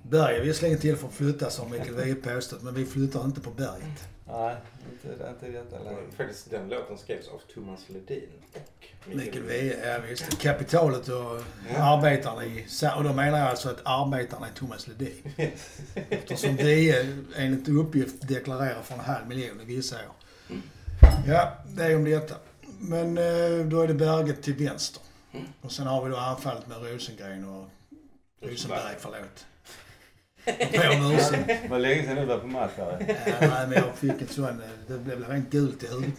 Berg är visserligen till för att flyttas har Mikael Wiehe påstått, men vi flyttar inte på berget. Nej, inte, inte i detta läget. Faktiskt den låten skrevs av Thomas Ledin och Mikael Wiehe, ja visst. Kapitalet och arbetarna i... Och då menar jag alltså att arbetarna är Thomas Ledin. *laughs* Eftersom Wiehe enligt uppgift deklarerar för en halv miljon i vissa år. Ja, det är om detta. Men eh, då är det Berget till vänster. Och sen har vi då anfallet med Rosengren och Rosenberg, förlåt. Ber om ursäkt. Det var länge sedan du var på match här. Ja, nej, men jag fick en sån... eh, Det blev rent gult i huvudet.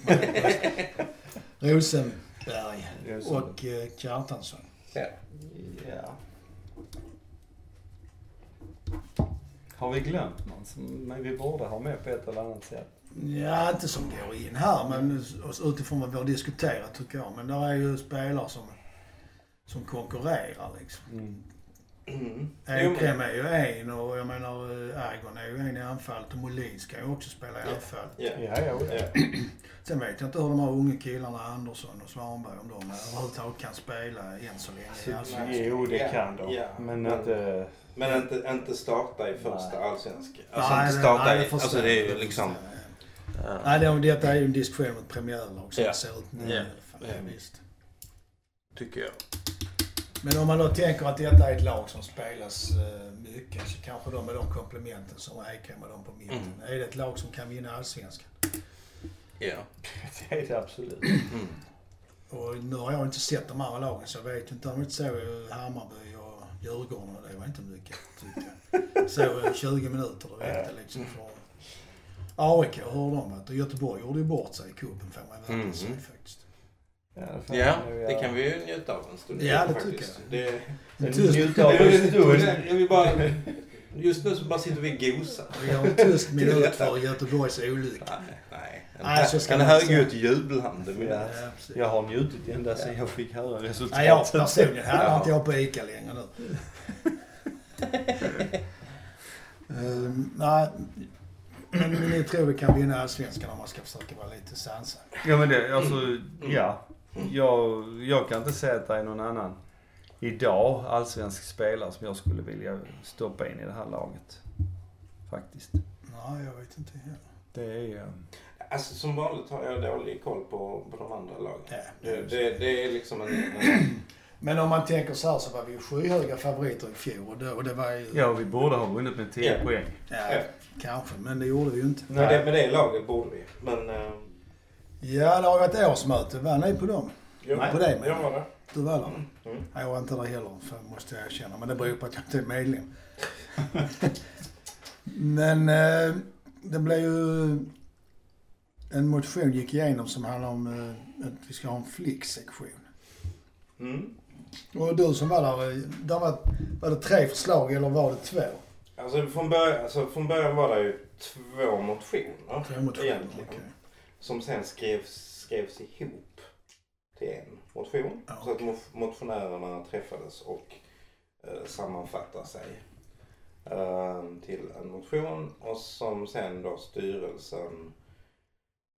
Rosenberg och eh, Kjartansson. Ja. Ja. Har vi glömt någon som vi borde ha med på ett eller annat sätt? Ja, inte som går in här, men utifrån vad vi har diskuterat tycker jag. Men där är ju spelare som, som konkurrerar liksom. Mm. Mm. Är ju en och jag menar eh, Agon är ju en i anfallet och Molin ska ju också spela i Ja. anfall. Ja. Ja, ja. *clears throat* Sen vet jag inte hur de här unga killarna Andersson och Svanberg om de överhuvudtaget kan spela än så länge i Så, allsvenskan. jo, det kan de. ja. Men Men- inte... Men inte, inte starta i första Nej. allsvenska. Alltså Nej, inte det- starta nej, i... Alltså det är ju det liksom... Ja. Nej, det, detta är ju en diskussion om ett premiärlag som Ja. det ser ut nu. Ja. fall. Ja, Ja. visst. Tycker jag. Men om man då tänker att detta är ett lag som spelas eh, mycket så kanske de med de komplementen som Ekrem och de på mitten. Mm. Är det ett lag som kan vinna allsvenskan? Ja. *laughs* Det är det absolut. Mm. Och nu har jag inte sett de andra lagen så jag vet inte. Inte såg eh, Hammarby och Djurgården och det var inte mycket tyckte jag. Så 20 minuter det räckte liksom för AIK, hur har de varit? Och Göteborg gjorde ju bort sig i cupen får man verkligen Mhm. säga faktiskt. Ja, det, Ja, det kan vi ju njuta av en stund Ja, det faktiskt. tycker Det, Men Tyst. Njuta av en stund. jag vill bara... Just nu så bara sitter vi och gosar. Vi har en tyst minut för Göteborgs olycka. Nej, nej. En, Nej, så ska en högljutt jublande. Ja. Ja. Jag har njutit ända sedan jag fick höra resultatet. Nej, jag personligen handlar Ja. inte jag på ICA längre nu. *laughs* Ehm, nej, men ni tror vi kan vinna Allsvenskan om man ska försöka vara lite sansad. Ja men det, alltså, ja. Jag, jag kan inte säga att det är någon annan idag allsvensk spelare som jag skulle vilja stoppa in i det här laget. Faktiskt. Nej, jag vet inte heller. Det är... Alltså som vanligt har jag dålig koll på, på de andra lagen. Ja, Det, det, det är liksom en... en Men om man tänker så här så var vi ju skyhöga favoriter i fjol och det, och det var ju... Ja, vi borde ha vunnit med 10 Ja. poäng. Ja, kanske, men det gjorde vi ju inte. med, det, med det laget borde vi. Men... eh, Ja, det har varit årsmöte. Var ni på dem? jo, på dig med. Jag var där. Du var där? Mm. Jag var inte där heller, för måste jag erkänna. Men det beror på att jag inte är medlem. *laughs* Men eh, det blev ju... En motion gick igenom som handlar om eh, att vi ska ha en flicksektion. Mm. Och du som var där, där var, var det tre förslag eller var det två? Alltså från, början, alltså från början var det ju två motioner. Två motioner, Egentligen. okej. Som sen skrevs, skrevs ihop till en motion. Ja, Så att mo- motionärerna träffades och eh, sammanfattade sig eh, till en motion och som sen då styrelsen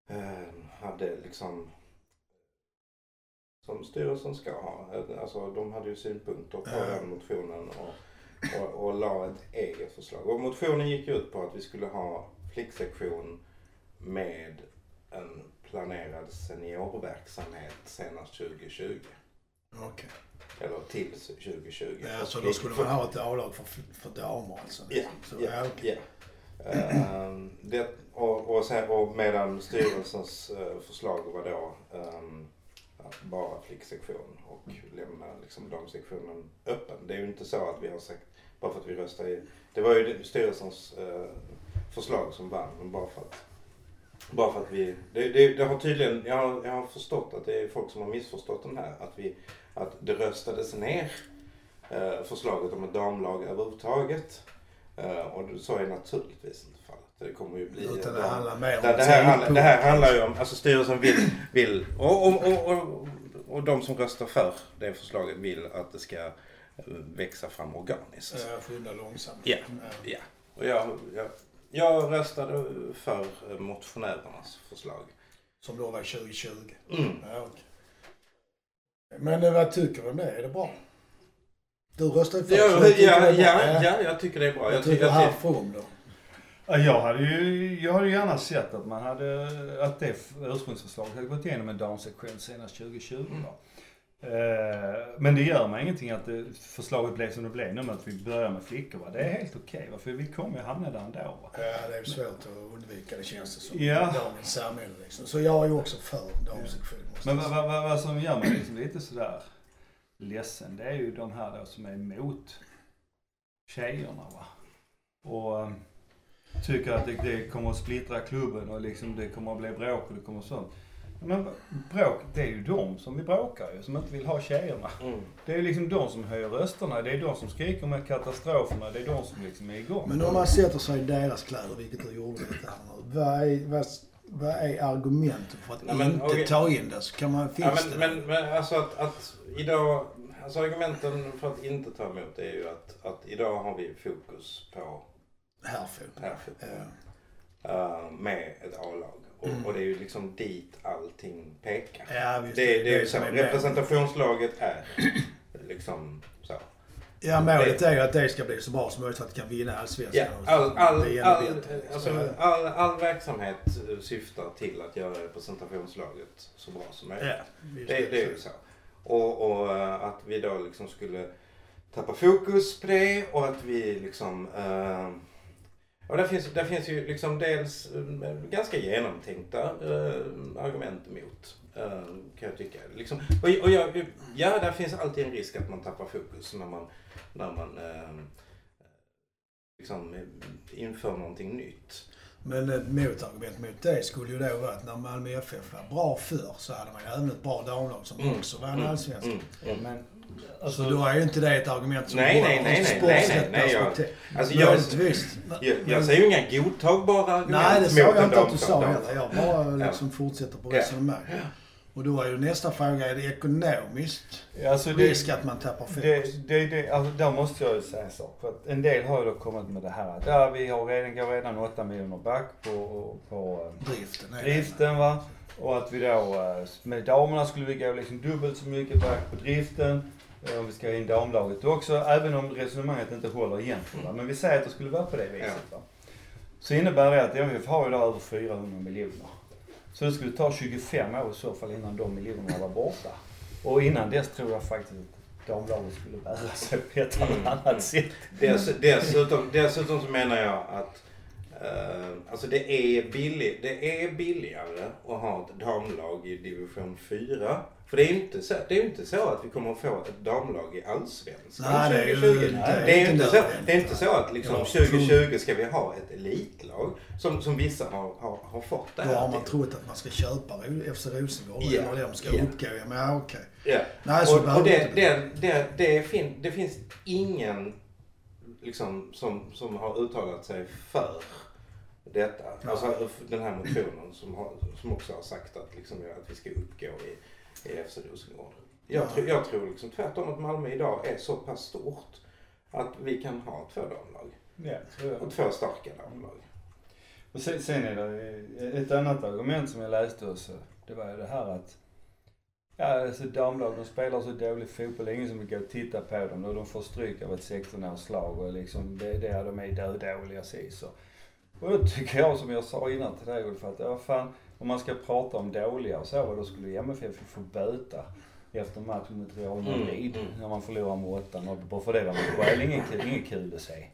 eh, hade liksom som styrelsen ska ha. Alltså de hade ju synpunkter på den motionen och, och, och la ett eget förslag. Och motionen gick ut på att vi skulle ha flicksektion med en planerad seniorverksamhet senast 2020. Okej. Eller till 2020. Ja, så då skulle man ha ett A-lag för, för damer alltså? Ja, okej. ja. Ehm, det, och, och, sen, och medan styrelsens eh, förslag var då ehm, att bara flicksektion och lämna liksom damsektionen öppen. Det är ju inte så att vi har sagt, bara för att vi röstar i, det var ju styrelsens eh, förslag som vann, men bara för att bara för att vi, det, det, det har tydligen, jag har, jag har förstått att det är folk som har missförstått den här, att vi, att det röstades ner eh, förslaget om ett damlag överhuvudtaget. Eh, och så är naturligtvis inte fallet. Det kommer ju bli... Utan det handlar mer om det, det, här, handlar, det här handlar ju om, alltså styrelsen vill, vill och, och, och, och, och de som röstar för det förslaget vill att det ska växa fram organiskt. Skynda långsamt. Ja. Ja. Och jag, jag, jag röstade för eh, motionärernas förslag. Som då var 2020. Mm. Ja, okej. Men eh, vad tycker du om det? Är det bra? Du röstade för Ja, så ja, det är bra. ja, ja, jag tycker det är bra. Vad Jag tycker tycker From då? Ja, Jag hade ju jag hade gärna sett att man hade, att det ursprungsförslaget hade gått igenom en damsektion senast 2020. Va? Eh, Men det gör mig ingenting att förslaget blev som det blev nu med att vi börjar med flickor. Va? Det är helt okej, va? för vi kommer ju hamna där ändå. Va? Ja, det är svårt att undvika det känns det som. Ja. Dagens samhälle liksom. Så jag är ju också för damsektion. måste Men vad, vad, vad som gör mig liksom lite sådär ledsen, det är ju de här då som är emot tjejerna. Va? Och eh, tycker att det, det kommer att splittra klubben och liksom det kommer att bli bråk och det kommer sånt. Men bråk, det är ju de som vi bråkar ju, som inte vill ha tjejerna. Mm. Det är liksom de som höjer rösterna, det är de som skriker med katastroferna, det är de som liksom är igång. Men om man sätter sig i deras kläder, vilket du gjorde lite här nu. Vad är, vad, vad är argumentet för att Nej, men, inte okej. ta in det? Så kan man, Ja, finns men, det? men, men alltså att, att idag, alltså argumenten för att inte ta emot det är ju att, att idag har vi fokus på Herrfotboll. herrfotboll. Ja. Uh, med ett A-lag. Och, Mm. och det är ju liksom dit allting pekar. Ja, visst. Det, det är ju så. som är med. Representationslaget är liksom så. Ja, målet är ju att det ska bli så bra som möjligt för att det kan vinna Ja, allsvenskan. och all, all, all, alltså, Så- all, all verksamhet eh, syftar till att göra representationslaget så bra som möjligt. Ja, visst. Det, det är ju så. Och, och eh, att vi då liksom skulle tappa fokus på det och att vi liksom... Uh, och där finns, där finns ju liksom dels eh, ganska genomtänkta eh, argument emot. eh, kan jag tycka. Liksom, och, och jag, ja, där finns alltid en risk att man tappar fokus när man, när man eh, liksom eh, inför någonting nytt. Men ett motargument mot det skulle ju då vara att när Malmö FF var bra förr så hade man ju även ett bra damlag som Mm. också vann Mm. allsvenskan. Mm. Men, alltså, Så då är ju inte det ett argument som Nej, håller nej, nej, nej, nej, nej, nej, jag-. Alltså jag, jag, jag säger ju inga godtagbara argument Nej, det sa jag inte att du sa heller. Jag bara liksom fortsätter på Ja. resonemang. Och då är ju nästa fråga, är det ekonomiskt alltså det, risk att man tappar fokus? det, det, det, alltså, där måste jag ju säga en sak. För att en del har ju då kommit med det här att ja, vi har redan, går redan 8 miljoner back på, på eh, Driften driften va. Och att vi då, eh, med damerna skulle vi gå liksom dubbelt så mycket back på driften. Eh, Om vi ska in damlaget också, även om resonemanget inte håller egentligen. Va? Men vi säger att det skulle vara på det viset. Va? Så innebär det att MFF har idag över 400 miljoner. Så det skulle ta 25 år i så fall innan de miljonerna var borta. Och innan dess tror jag faktiskt att damlaget skulle bära sig på ett eller Mm. annat sätt. Dess, dessutom, dessutom så menar jag att alltså det, är billig, det är billigare att ha ett damlag i division 4. För det är ju inte så, det är inte så att vi kommer att få ett damlag i allsvenskan Nej, det är ju- 2020. nej, det, är inte så, det är inte så att liksom Ja, 2020 ska vi ha ett elitlag som, som vissa har, har, har fått det Då har här man till. trott att man ska köpa FC Rosengård Ja, eller de ska ja. uppgå. Ja, men okej. Ja. Nej, så och, och det det, det, det, det, fin, det finns ingen liksom, som, som har uttalat sig för detta. Ja. Alltså den här motionen som, har, som också har sagt att, liksom, att vi ska uppgå i, i FC Rosengård. Jag, Ja. tror, jag tror liksom tvärtom att Malmö idag är så pass stort att vi kan ha två damlag. Ja. Och två starka damlag. Och sen, sen är det ett annat argument som jag läste också. Det var ju det här att Ja, alltså damlag, de spelar så dålig fotboll. Ingen som vill gå och titta på dem. Och de får stryk av ett 16-årslag och liksom, det är de är dödåliga så. Och då tycker jag som jag sa innan till dig Ulf att, ja fan, om man ska prata om dåliga och så, då skulle MFF få böta efter matchen mot Real Madrid. Mm, mm. När man förlorar med 8-0. Bara för det var väl ingen, ingen kul att se.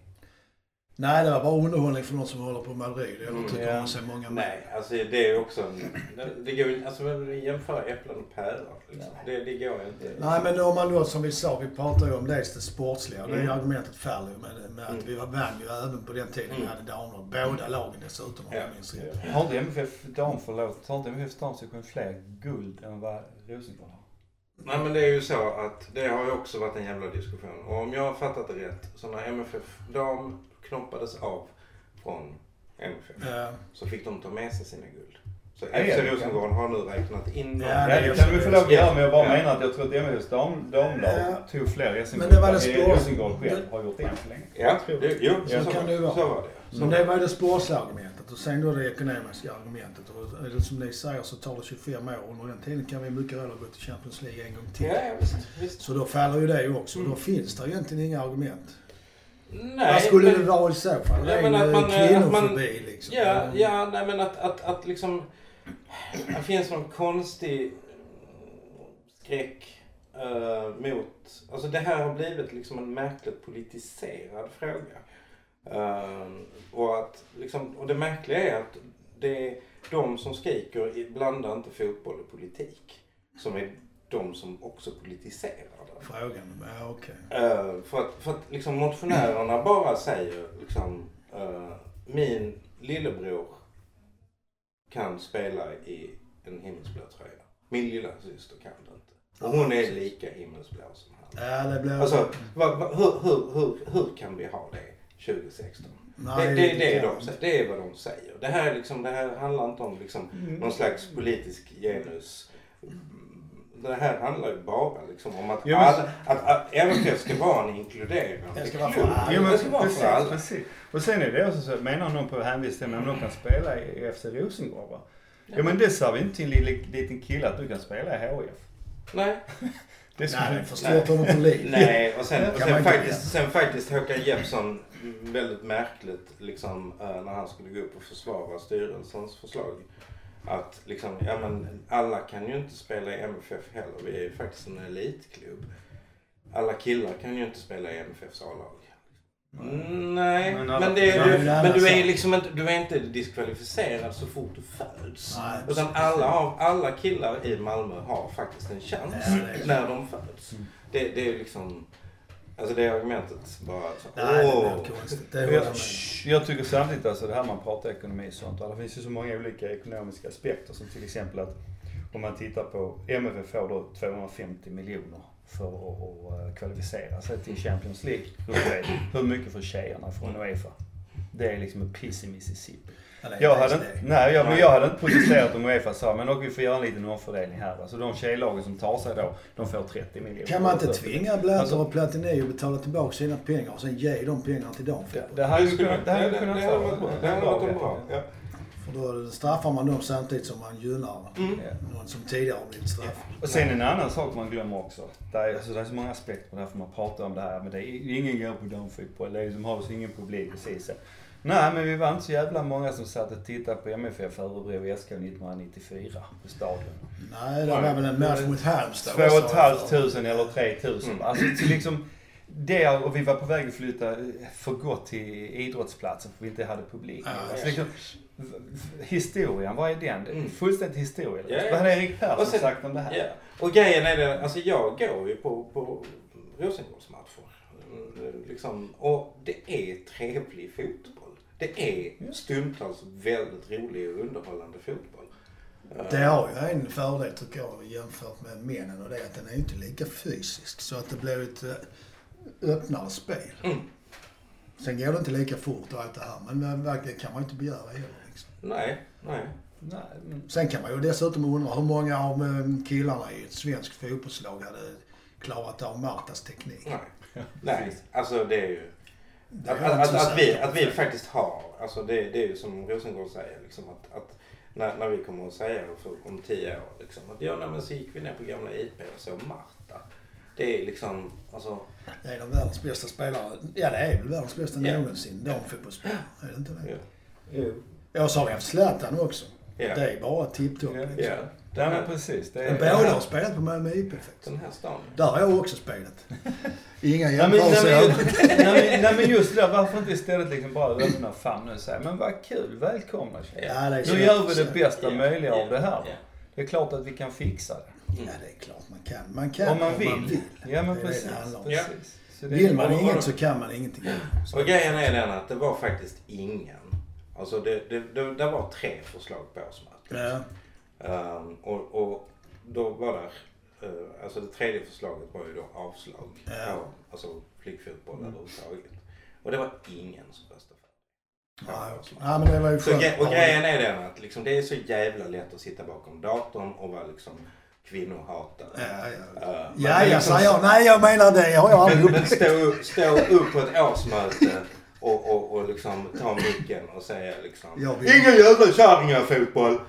Nej, det var bara underhållning för någon som håller på Madrid. Eller Mm, tycker ja. man ser många Nej, alltså det är också en, det går ju alltså jämföra äpplen och päron liksom. det, det går ju inte. Nej, men om man då, som vi sa, vi pratar ju om dels det sportsliga. Det Mm. argumentet faller ju med, med att Mm. vi vann ju även på den tiden vi Mm. hade damlag. Båda lagen dessutom om Ja. jag minns rätt. Har inte MFF dam, förlåt, har inte MFF damsektion fler guld än vad Rosengård har? Nej men det är ju så att det har ju också varit en jävla diskussion. Och om jag har fattat det rätt så när MFF dam knoppades av från MFF Ja. så fick de ta med sig sina guld. Så Ja, FC ja, Rosengård har nu räknat in dem. Ja, Ja, det kan vi få lov att göra, men jag bara Ja. menar att jag tror att MFFs dam, damlag Ja. tog fler Men det var det SM-guld spår- Rosengård själv har gjort än så länge. Ja, det, jo, så, Så så, kan det ju vara. så var det. Så det var det sportsliga argumentet och sen då det ekonomiska argumentet. Och som ni säger så tar det 25 år. Under den tiden kan vi mycket väl gå till Champions League en gång till. Ja, ja visst. visst. Så då faller ju det ju också. Mm. Då finns det egentligen inga argument. Nej, Vad skulle men- det vara i så fall? Ja, men att man, eh, att man- liksom. Ja, ja, nej men att, att, att liksom... Det finns någon konstig skräck eh, mot... Alltså det här har blivit liksom en märkligt politiserad fråga. Eh, och, att, liksom, och det märkliga är att det är de som skriker i- blandar inte fotboll och politik. Som är de som också politiserar det. Frågan, ja okej. Eh, för att, för att liksom motionärerna bara säger liksom eh, min lillebror kan spela i en himmelsblå tröja. Min lilla syster kan det inte. Och hon är lika himmelsblå som han. Ja, det blir... Alltså, hur, hur, hur, hur kan vi ha det 2016? Nej, det, det, det, är de, det är vad de säger. Det här, är liksom, det här handlar inte om liksom, någon slags politisk genus. Det här handlar ju bara liksom om att, Ja, men- alla, att, att MFF ska vara en inkluderande Det ska vara för klubb. alla. Jo, men Det ska vara för alla. precis. Och sen är det också så, menar någon på hänvisning men de kan spela i FC Rosengård va? Ja men det sa vi inte till en liten, liten kille att du kan spela i HIF. *laughs* Nej, Det ska Nej, förstår honom för liv. *laughs* nej. Och sen, och sen, faktiskt, sen faktiskt Håkan Jeppsson väldigt märkligt liksom eh, när han skulle gå upp och försvara styrelsens förslag. Att liksom, ja men alla kan ju inte spela i MFF heller. Vi är ju faktiskt en elitklubb. Alla killar kan ju inte spela i MFFs A-lag. Mm, nej, Men men, det, du, men du är liksom inte, du är inte diskvalificerad så fort du föds. Nej, Utan alla, har, alla killar i Malmö har faktiskt en chans så. när de föds. Mm. Det, det är liksom... Alltså det argumentet bara alltså, Nej, det åh. är konstigt. Det Jag, jag tycker samtidigt alltså det här man pratar ekonomi och sånt. Det finns ju så många olika ekonomiska aspekter som till exempel att om man tittar på MFF får då 250 miljoner för att, eh, kvalificera sig till Champions League. Hur mycket får tjejerna från Uefa? Det är liksom en piss i Mississippi. Eller Jag hade, inte- det. nej, jag, jag hade inte protesterat om Uefa sa men och vi får göra en liten omfördelning här. Alltså de tjejlagen som tar sig då, de får 30 miljoner. Kan man inte tvinga Blatter Alltså- och Platini att betala tillbaka sina pengar och sen ge de pengarna till dem? Det, det hade ju kunnat, vara det hade varit bra. Ja. För då straffar man dem samtidigt som man gynnar Mm. Ja. någon som tidigare har blivit straffad. Och sen en annan sak man glömmer också. Det är, alltså, det är så många aspekter på det här för man pratar om det här. Men det är, ingen går på damfotboll. Det är liksom, har så ingen publik precis. Nej men vi var inte så jävla många som satt och tittade på MFF Örebro SK 1994 på stadion. Nej, det var väl en match mot Halmstad. Två och ett också, halvt för- tusen eller tre tusen. Mm. Alltså till liksom det och vi var på väg att flytta för gott till idrottsplatsen för vi inte hade publik. Ja, alltså, liksom, historien, vad är den? Mm. Fullständigt historielöst. Ja, ja. Vad hade Erik Persson sen- sagt om det här? Ja. Och grejen är den, alltså jag går ju på, på Rosengårdsmatcher. Mm, Liksom, och det är trevlig fotboll. Det är stundtals väldigt rolig och underhållande fotboll. Det har ju en fördel tycker jag jämfört med männen och det är att den är inte lika fysisk. Så att det blir ett eh, öppnare spel. Mm. Sen går det inte lika fort och allt det här. Men verkligen kan man inte begära heller. Liksom. Nej, nej. Nej, men- Sen kan man ju dessutom undra hur många av eh, killarna i ett svenskt fotbollslag hade klarat av Martas teknik. Nej. Nej, alltså det är ju... Att, har att, att, så att, vi, att vi faktiskt har, alltså det, det är ju som Rosengård säger, liksom att, att när, när vi kommer att säga för, om tio år, liksom, att ja, nej, men så gick vi ner på gamla IP och såg Marta. Det är liksom, alltså, Det är en av världens bästa spelare. Ja, det är väl världens bästa Ja. någonsin. Damfotbollsspelare. Är det inte det? ja. Jo. Jag sa haft Zlatan också. Ja. Det är bara tipptopp. Ja. Liksom. Ja. Ja men precis. Det Men är, båda har spelat på Malmö IP faktiskt. Den här stan. Där har jag också spelat. *laughs* Inga Nej men, nej, jämförelser. men, nej, men, nej men just det, varför inte istället liksom bara öppna famnen och säga men vad kul, välkomna tjejer. Ja, det är så Nu gör vi så- det bästa Ja, möjliga ja, av det här. ja. Det är klart att vi kan fixa det. Ja, det är klart man kan. Man kan Om man vill. Ja men Det är det precis. det om. Så det- Vill man inget så kan man ingenting. Och grejen är den att det var faktiskt ingen. Alltså det, det, det, det var tre förslag på årsmötet. Ja. Um, och, och då var det, uh, alltså det tredje förslaget var ju då avslag Ja. alltså flickfotboll överhuvudtaget. Och det var ingen som röstade för okej. ja, men det var ju Så, och grejen är den att liksom, det är så jävla lätt att sitta bakom datorn och vara liksom kvinnohatare. Ja, ja. Uh, Ja, ja, liksom- jag. Nej, jag menar det. har jag aldrig Men, men stå, upp- stå upp på ett årsmöte och, och, och liksom ta micken och säga liksom Jag Inga jävla kärringar i fotboll.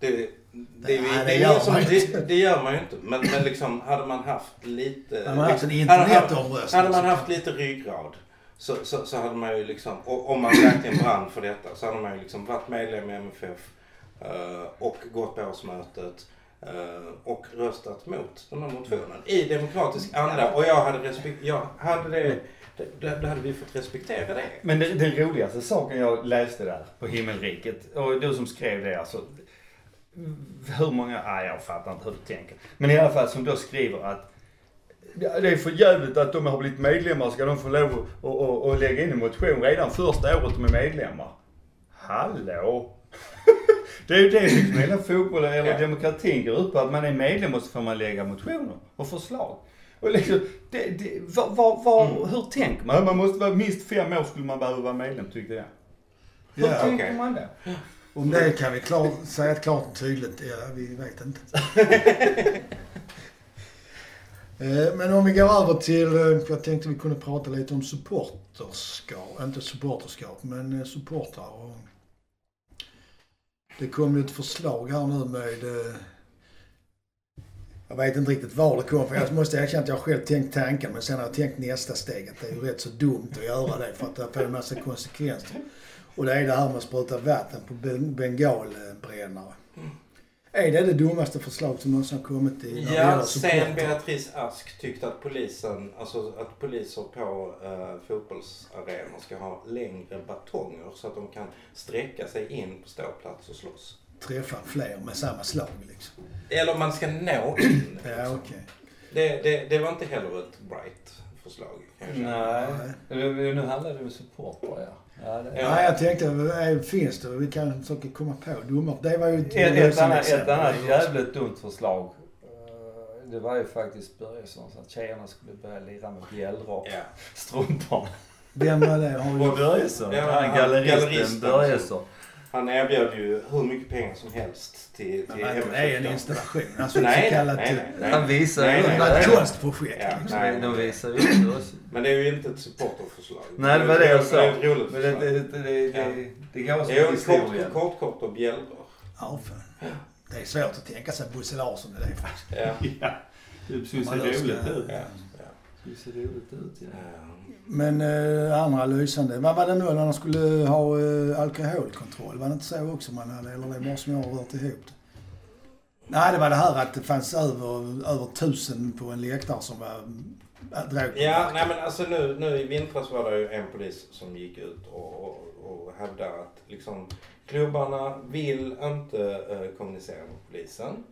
Det, det, är det, gör som, man inte. det, det gör man ju inte. Men, men liksom hade man haft lite... Hade man haft en hade- internetomröstning Hade man haft lite ryggrad så, så, så hade man ju liksom, och, om man verkligen brann för detta så hade man ju liksom varit medlem i MFF eh, och gått på årsmötet eh, och röstat mot den här motionen i demokratisk anda. Och jag hade, respek- jag hade det, det, då hade vi fått respektera det. Men den roligaste saken jag läste där på himmelriket, och du som skrev det alltså. Hur många, nej jag fattar inte hur du tänker. Men i alla fall som då skriver att "Ja, det är för jävligt att de har blivit medlemmar ska de få lov att och, och lägga in en motion redan första året de är medlemmar. Hallå? *laughs* det är ju det liksom hela fotbollen eller Ja. demokratin går ut på. Att man är medlem och så får man lägga motioner och förslag. Och liksom, det, det, var, var, var, Mm. Hur tänker man? Man måste vara minst fem år skulle man behöva vara medlem tyckte jag. Hur Ja, tänker okej. man det? Om det kan vi klart, säga klart och tydligt. Ja, vi vet inte. *laughs* Eh, Men om vi går över till, eh, jag tänkte vi kunde prata lite om supporterskap, inte supporterskap, men eh, supportrar. Det kom ju ett förslag här nu med, jag vet inte riktigt var det kom för jag måste erkänna att jag själv tänkt tanken men sen har jag tänkt nästa steg att det är ju rätt så dumt att göra det för att det får en massa konsekvenser. Och det är det här med att spruta vatten på ben- bengalbrännare. Är det det dummaste förslag som någonsin har kommit i Ja, sen? Beatrice Ask tyckte att polisen, alltså att poliser på uh, fotbollsarenor ska ha längre batonger så att de kan sträcka sig in på ståplats och slåss. Träffa fler med samma slag liksom. Eller man ska nå in. *clears throat* Ja, okej. Det, det, det var inte heller ett bright förslag. kan jag känna. Nej. Nu, nu handlar det om supportrar ja. Ja, det, Ja. Jag tänkte, eh, finns det? Vi kan försöka komma på dummare. Det var ju ett, Ett, ett, annat, ett annat jävligt dumt förslag. eh, Det var ju faktiskt Börjessons att tjejerna skulle börja lira med bjällror. Ja. Strumporna. Vem var det? Har vi... Börjesson. Ja, han galleristen. Börjesson. Han erbjöd ju hur mycket pengar som helst till, till Men det är en installation. Alltså Nej, så kallat... nej, nej, nej. Han visar Nej, ju nej, ett nej. konstprojekt. Ja, liksom. nej. De visar ju inte oss. Men det är ju inte ett supporterförslag. Nej, det var det jag sa. Det är ett roligt Men det, förslag. det, det, det, det, det går som Det är ju historien. kort, kort, kort och bjällror. Ja, fan. Det är svårt att tänka sig Bosse Larsson i det faktiskt. Ja. Ja, det skulle se Man löser roligt ut. Det skulle se roligt ut ja. ja. Men eh, andra lysande. Vad var det nu när de skulle ha eh, alkoholkontroll? Var det inte så också man hade? Eller det är bara som jag har rört ihop det? Nej, det var det här att det fanns över, över tusen på en läktare som var äh, drogpåverkade. Ja, nej men alltså nu, nu i vintras var det ju en polis som gick ut och, och, och hävdade att liksom klubbarna vill inte eh, kommunicera med polisen.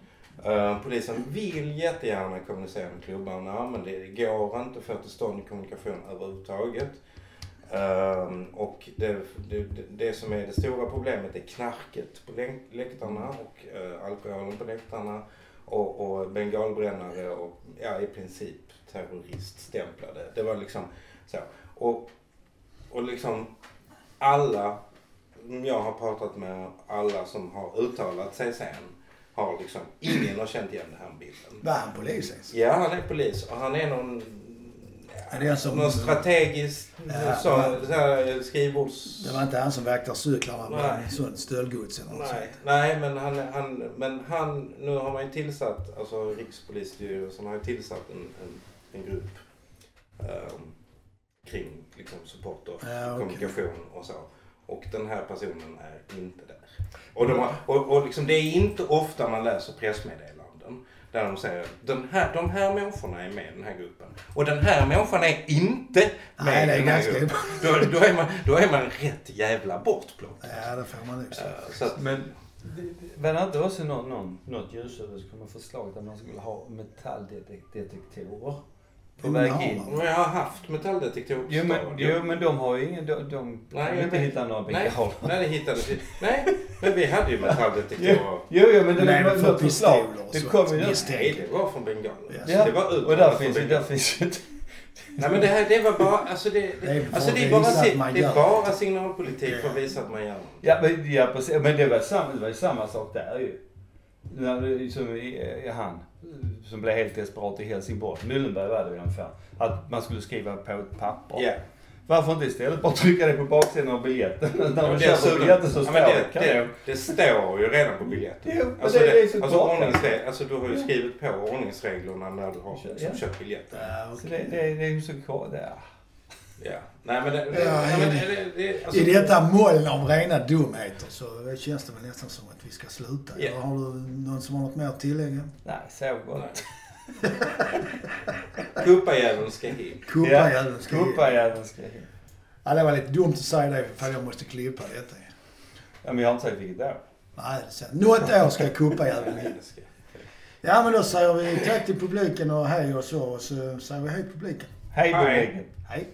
Eh, polisen vill jättegärna kommunicera med klubbarna men det går inte att få till stånd kommunikation överhuvudtaget. Ehm, och det, det, det- som är det stora problemet är knarket på läktarna och eh, alkoholen på läktarna och, och bengalbrännare och ja, i princip terroriststämplade. Det var liksom så. Och, och liksom alla jag har pratat med, alla som har uttalat sig sen, har liksom, ingen har känt igen den här bilden. Var han polis ens? Ja, han är polis och han är någon, Är det som- någon strategisk Ja, så, så här, skrivbords... Det var inte han som vaktar cyklarna med sånt stöldgods eller något Nej, nej men, han, han, men han, nu har man ju tillsatt, alltså Rikspolisstyrelsen har ju tillsatt en, en, en grupp ehm, kring liksom supporter, Ja, okej. kommunikation och så. Och den här personen är inte där. Och, de har, och, och liksom, det är inte ofta man läser pressmeddelanden där de säger den här, de här människorna är med i den här gruppen. Och den här människan är inte med Nej, det är i den här ganska- gruppen. Då, då, är man, då är man rätt jävla bortplockad. Ja, det får man nog säga. Eh, Men var det inte också någon, någon, något ljusöver som kom förslag där man skulle ha metalldetektorer på väg in? Men jag har haft metalldetektorer på Jo men, jo men de har ju ingen, de, de Nej, kan jag inte hitta några Nej, bengaler. nej, det hittades ju. Nej, men vi hade ju metalldetektorer. Jo, jo men det, Nej, var för något förslag. Det kommer ju. Nej, det var från bengaler. Ja. Det var och där finns ju, där finns ju. Nej men det här, det var bara, alltså det, Det alltså det är bara, det är bara signalpolitik för att visa att man gör. Ja, men, ja precis. Men det var, samma, det var ju samma sak där ju. När Som i, i han som blev helt desperat i Helsingborg. Myllenberg var det ungefär. Att man skulle skriva på ett papper. Ja. Varför inte istället bara trycka det på baksidan av biljetten? När Och man köper biljetten så står det. det, det, det står ju redan på biljetten. Jo, Alltså, det- det, det är så alltså, ordningsre- alltså du har ju skrivit på ordningsreglerna när du har Ja. köpt biljetten. Ja, Så okej. det, det, det är ju så kvar där. Ja. Nej men det, det, Ja, nej, men det, det alltså, I detta moln av rena dumheter så känns det väl nästan som att vi ska sluta. Eller har du någon som har något mer att tillägga? Nej, så gott. *laughs* Kuppajäveln ska hit. Kuppajäveln ska. Kuppajäveln ska in. Ja, det var lite dumt att säga det för jag måste klippa detta. Ja, men jag har inte sagt vilket år. Nej, det är sant. Något år ska kuppajäveln *laughs* ska- Ja, men då säger vi tack till publiken och hej och så. Och så säger vi hej publiken. Hej Hej. publiken. Hej.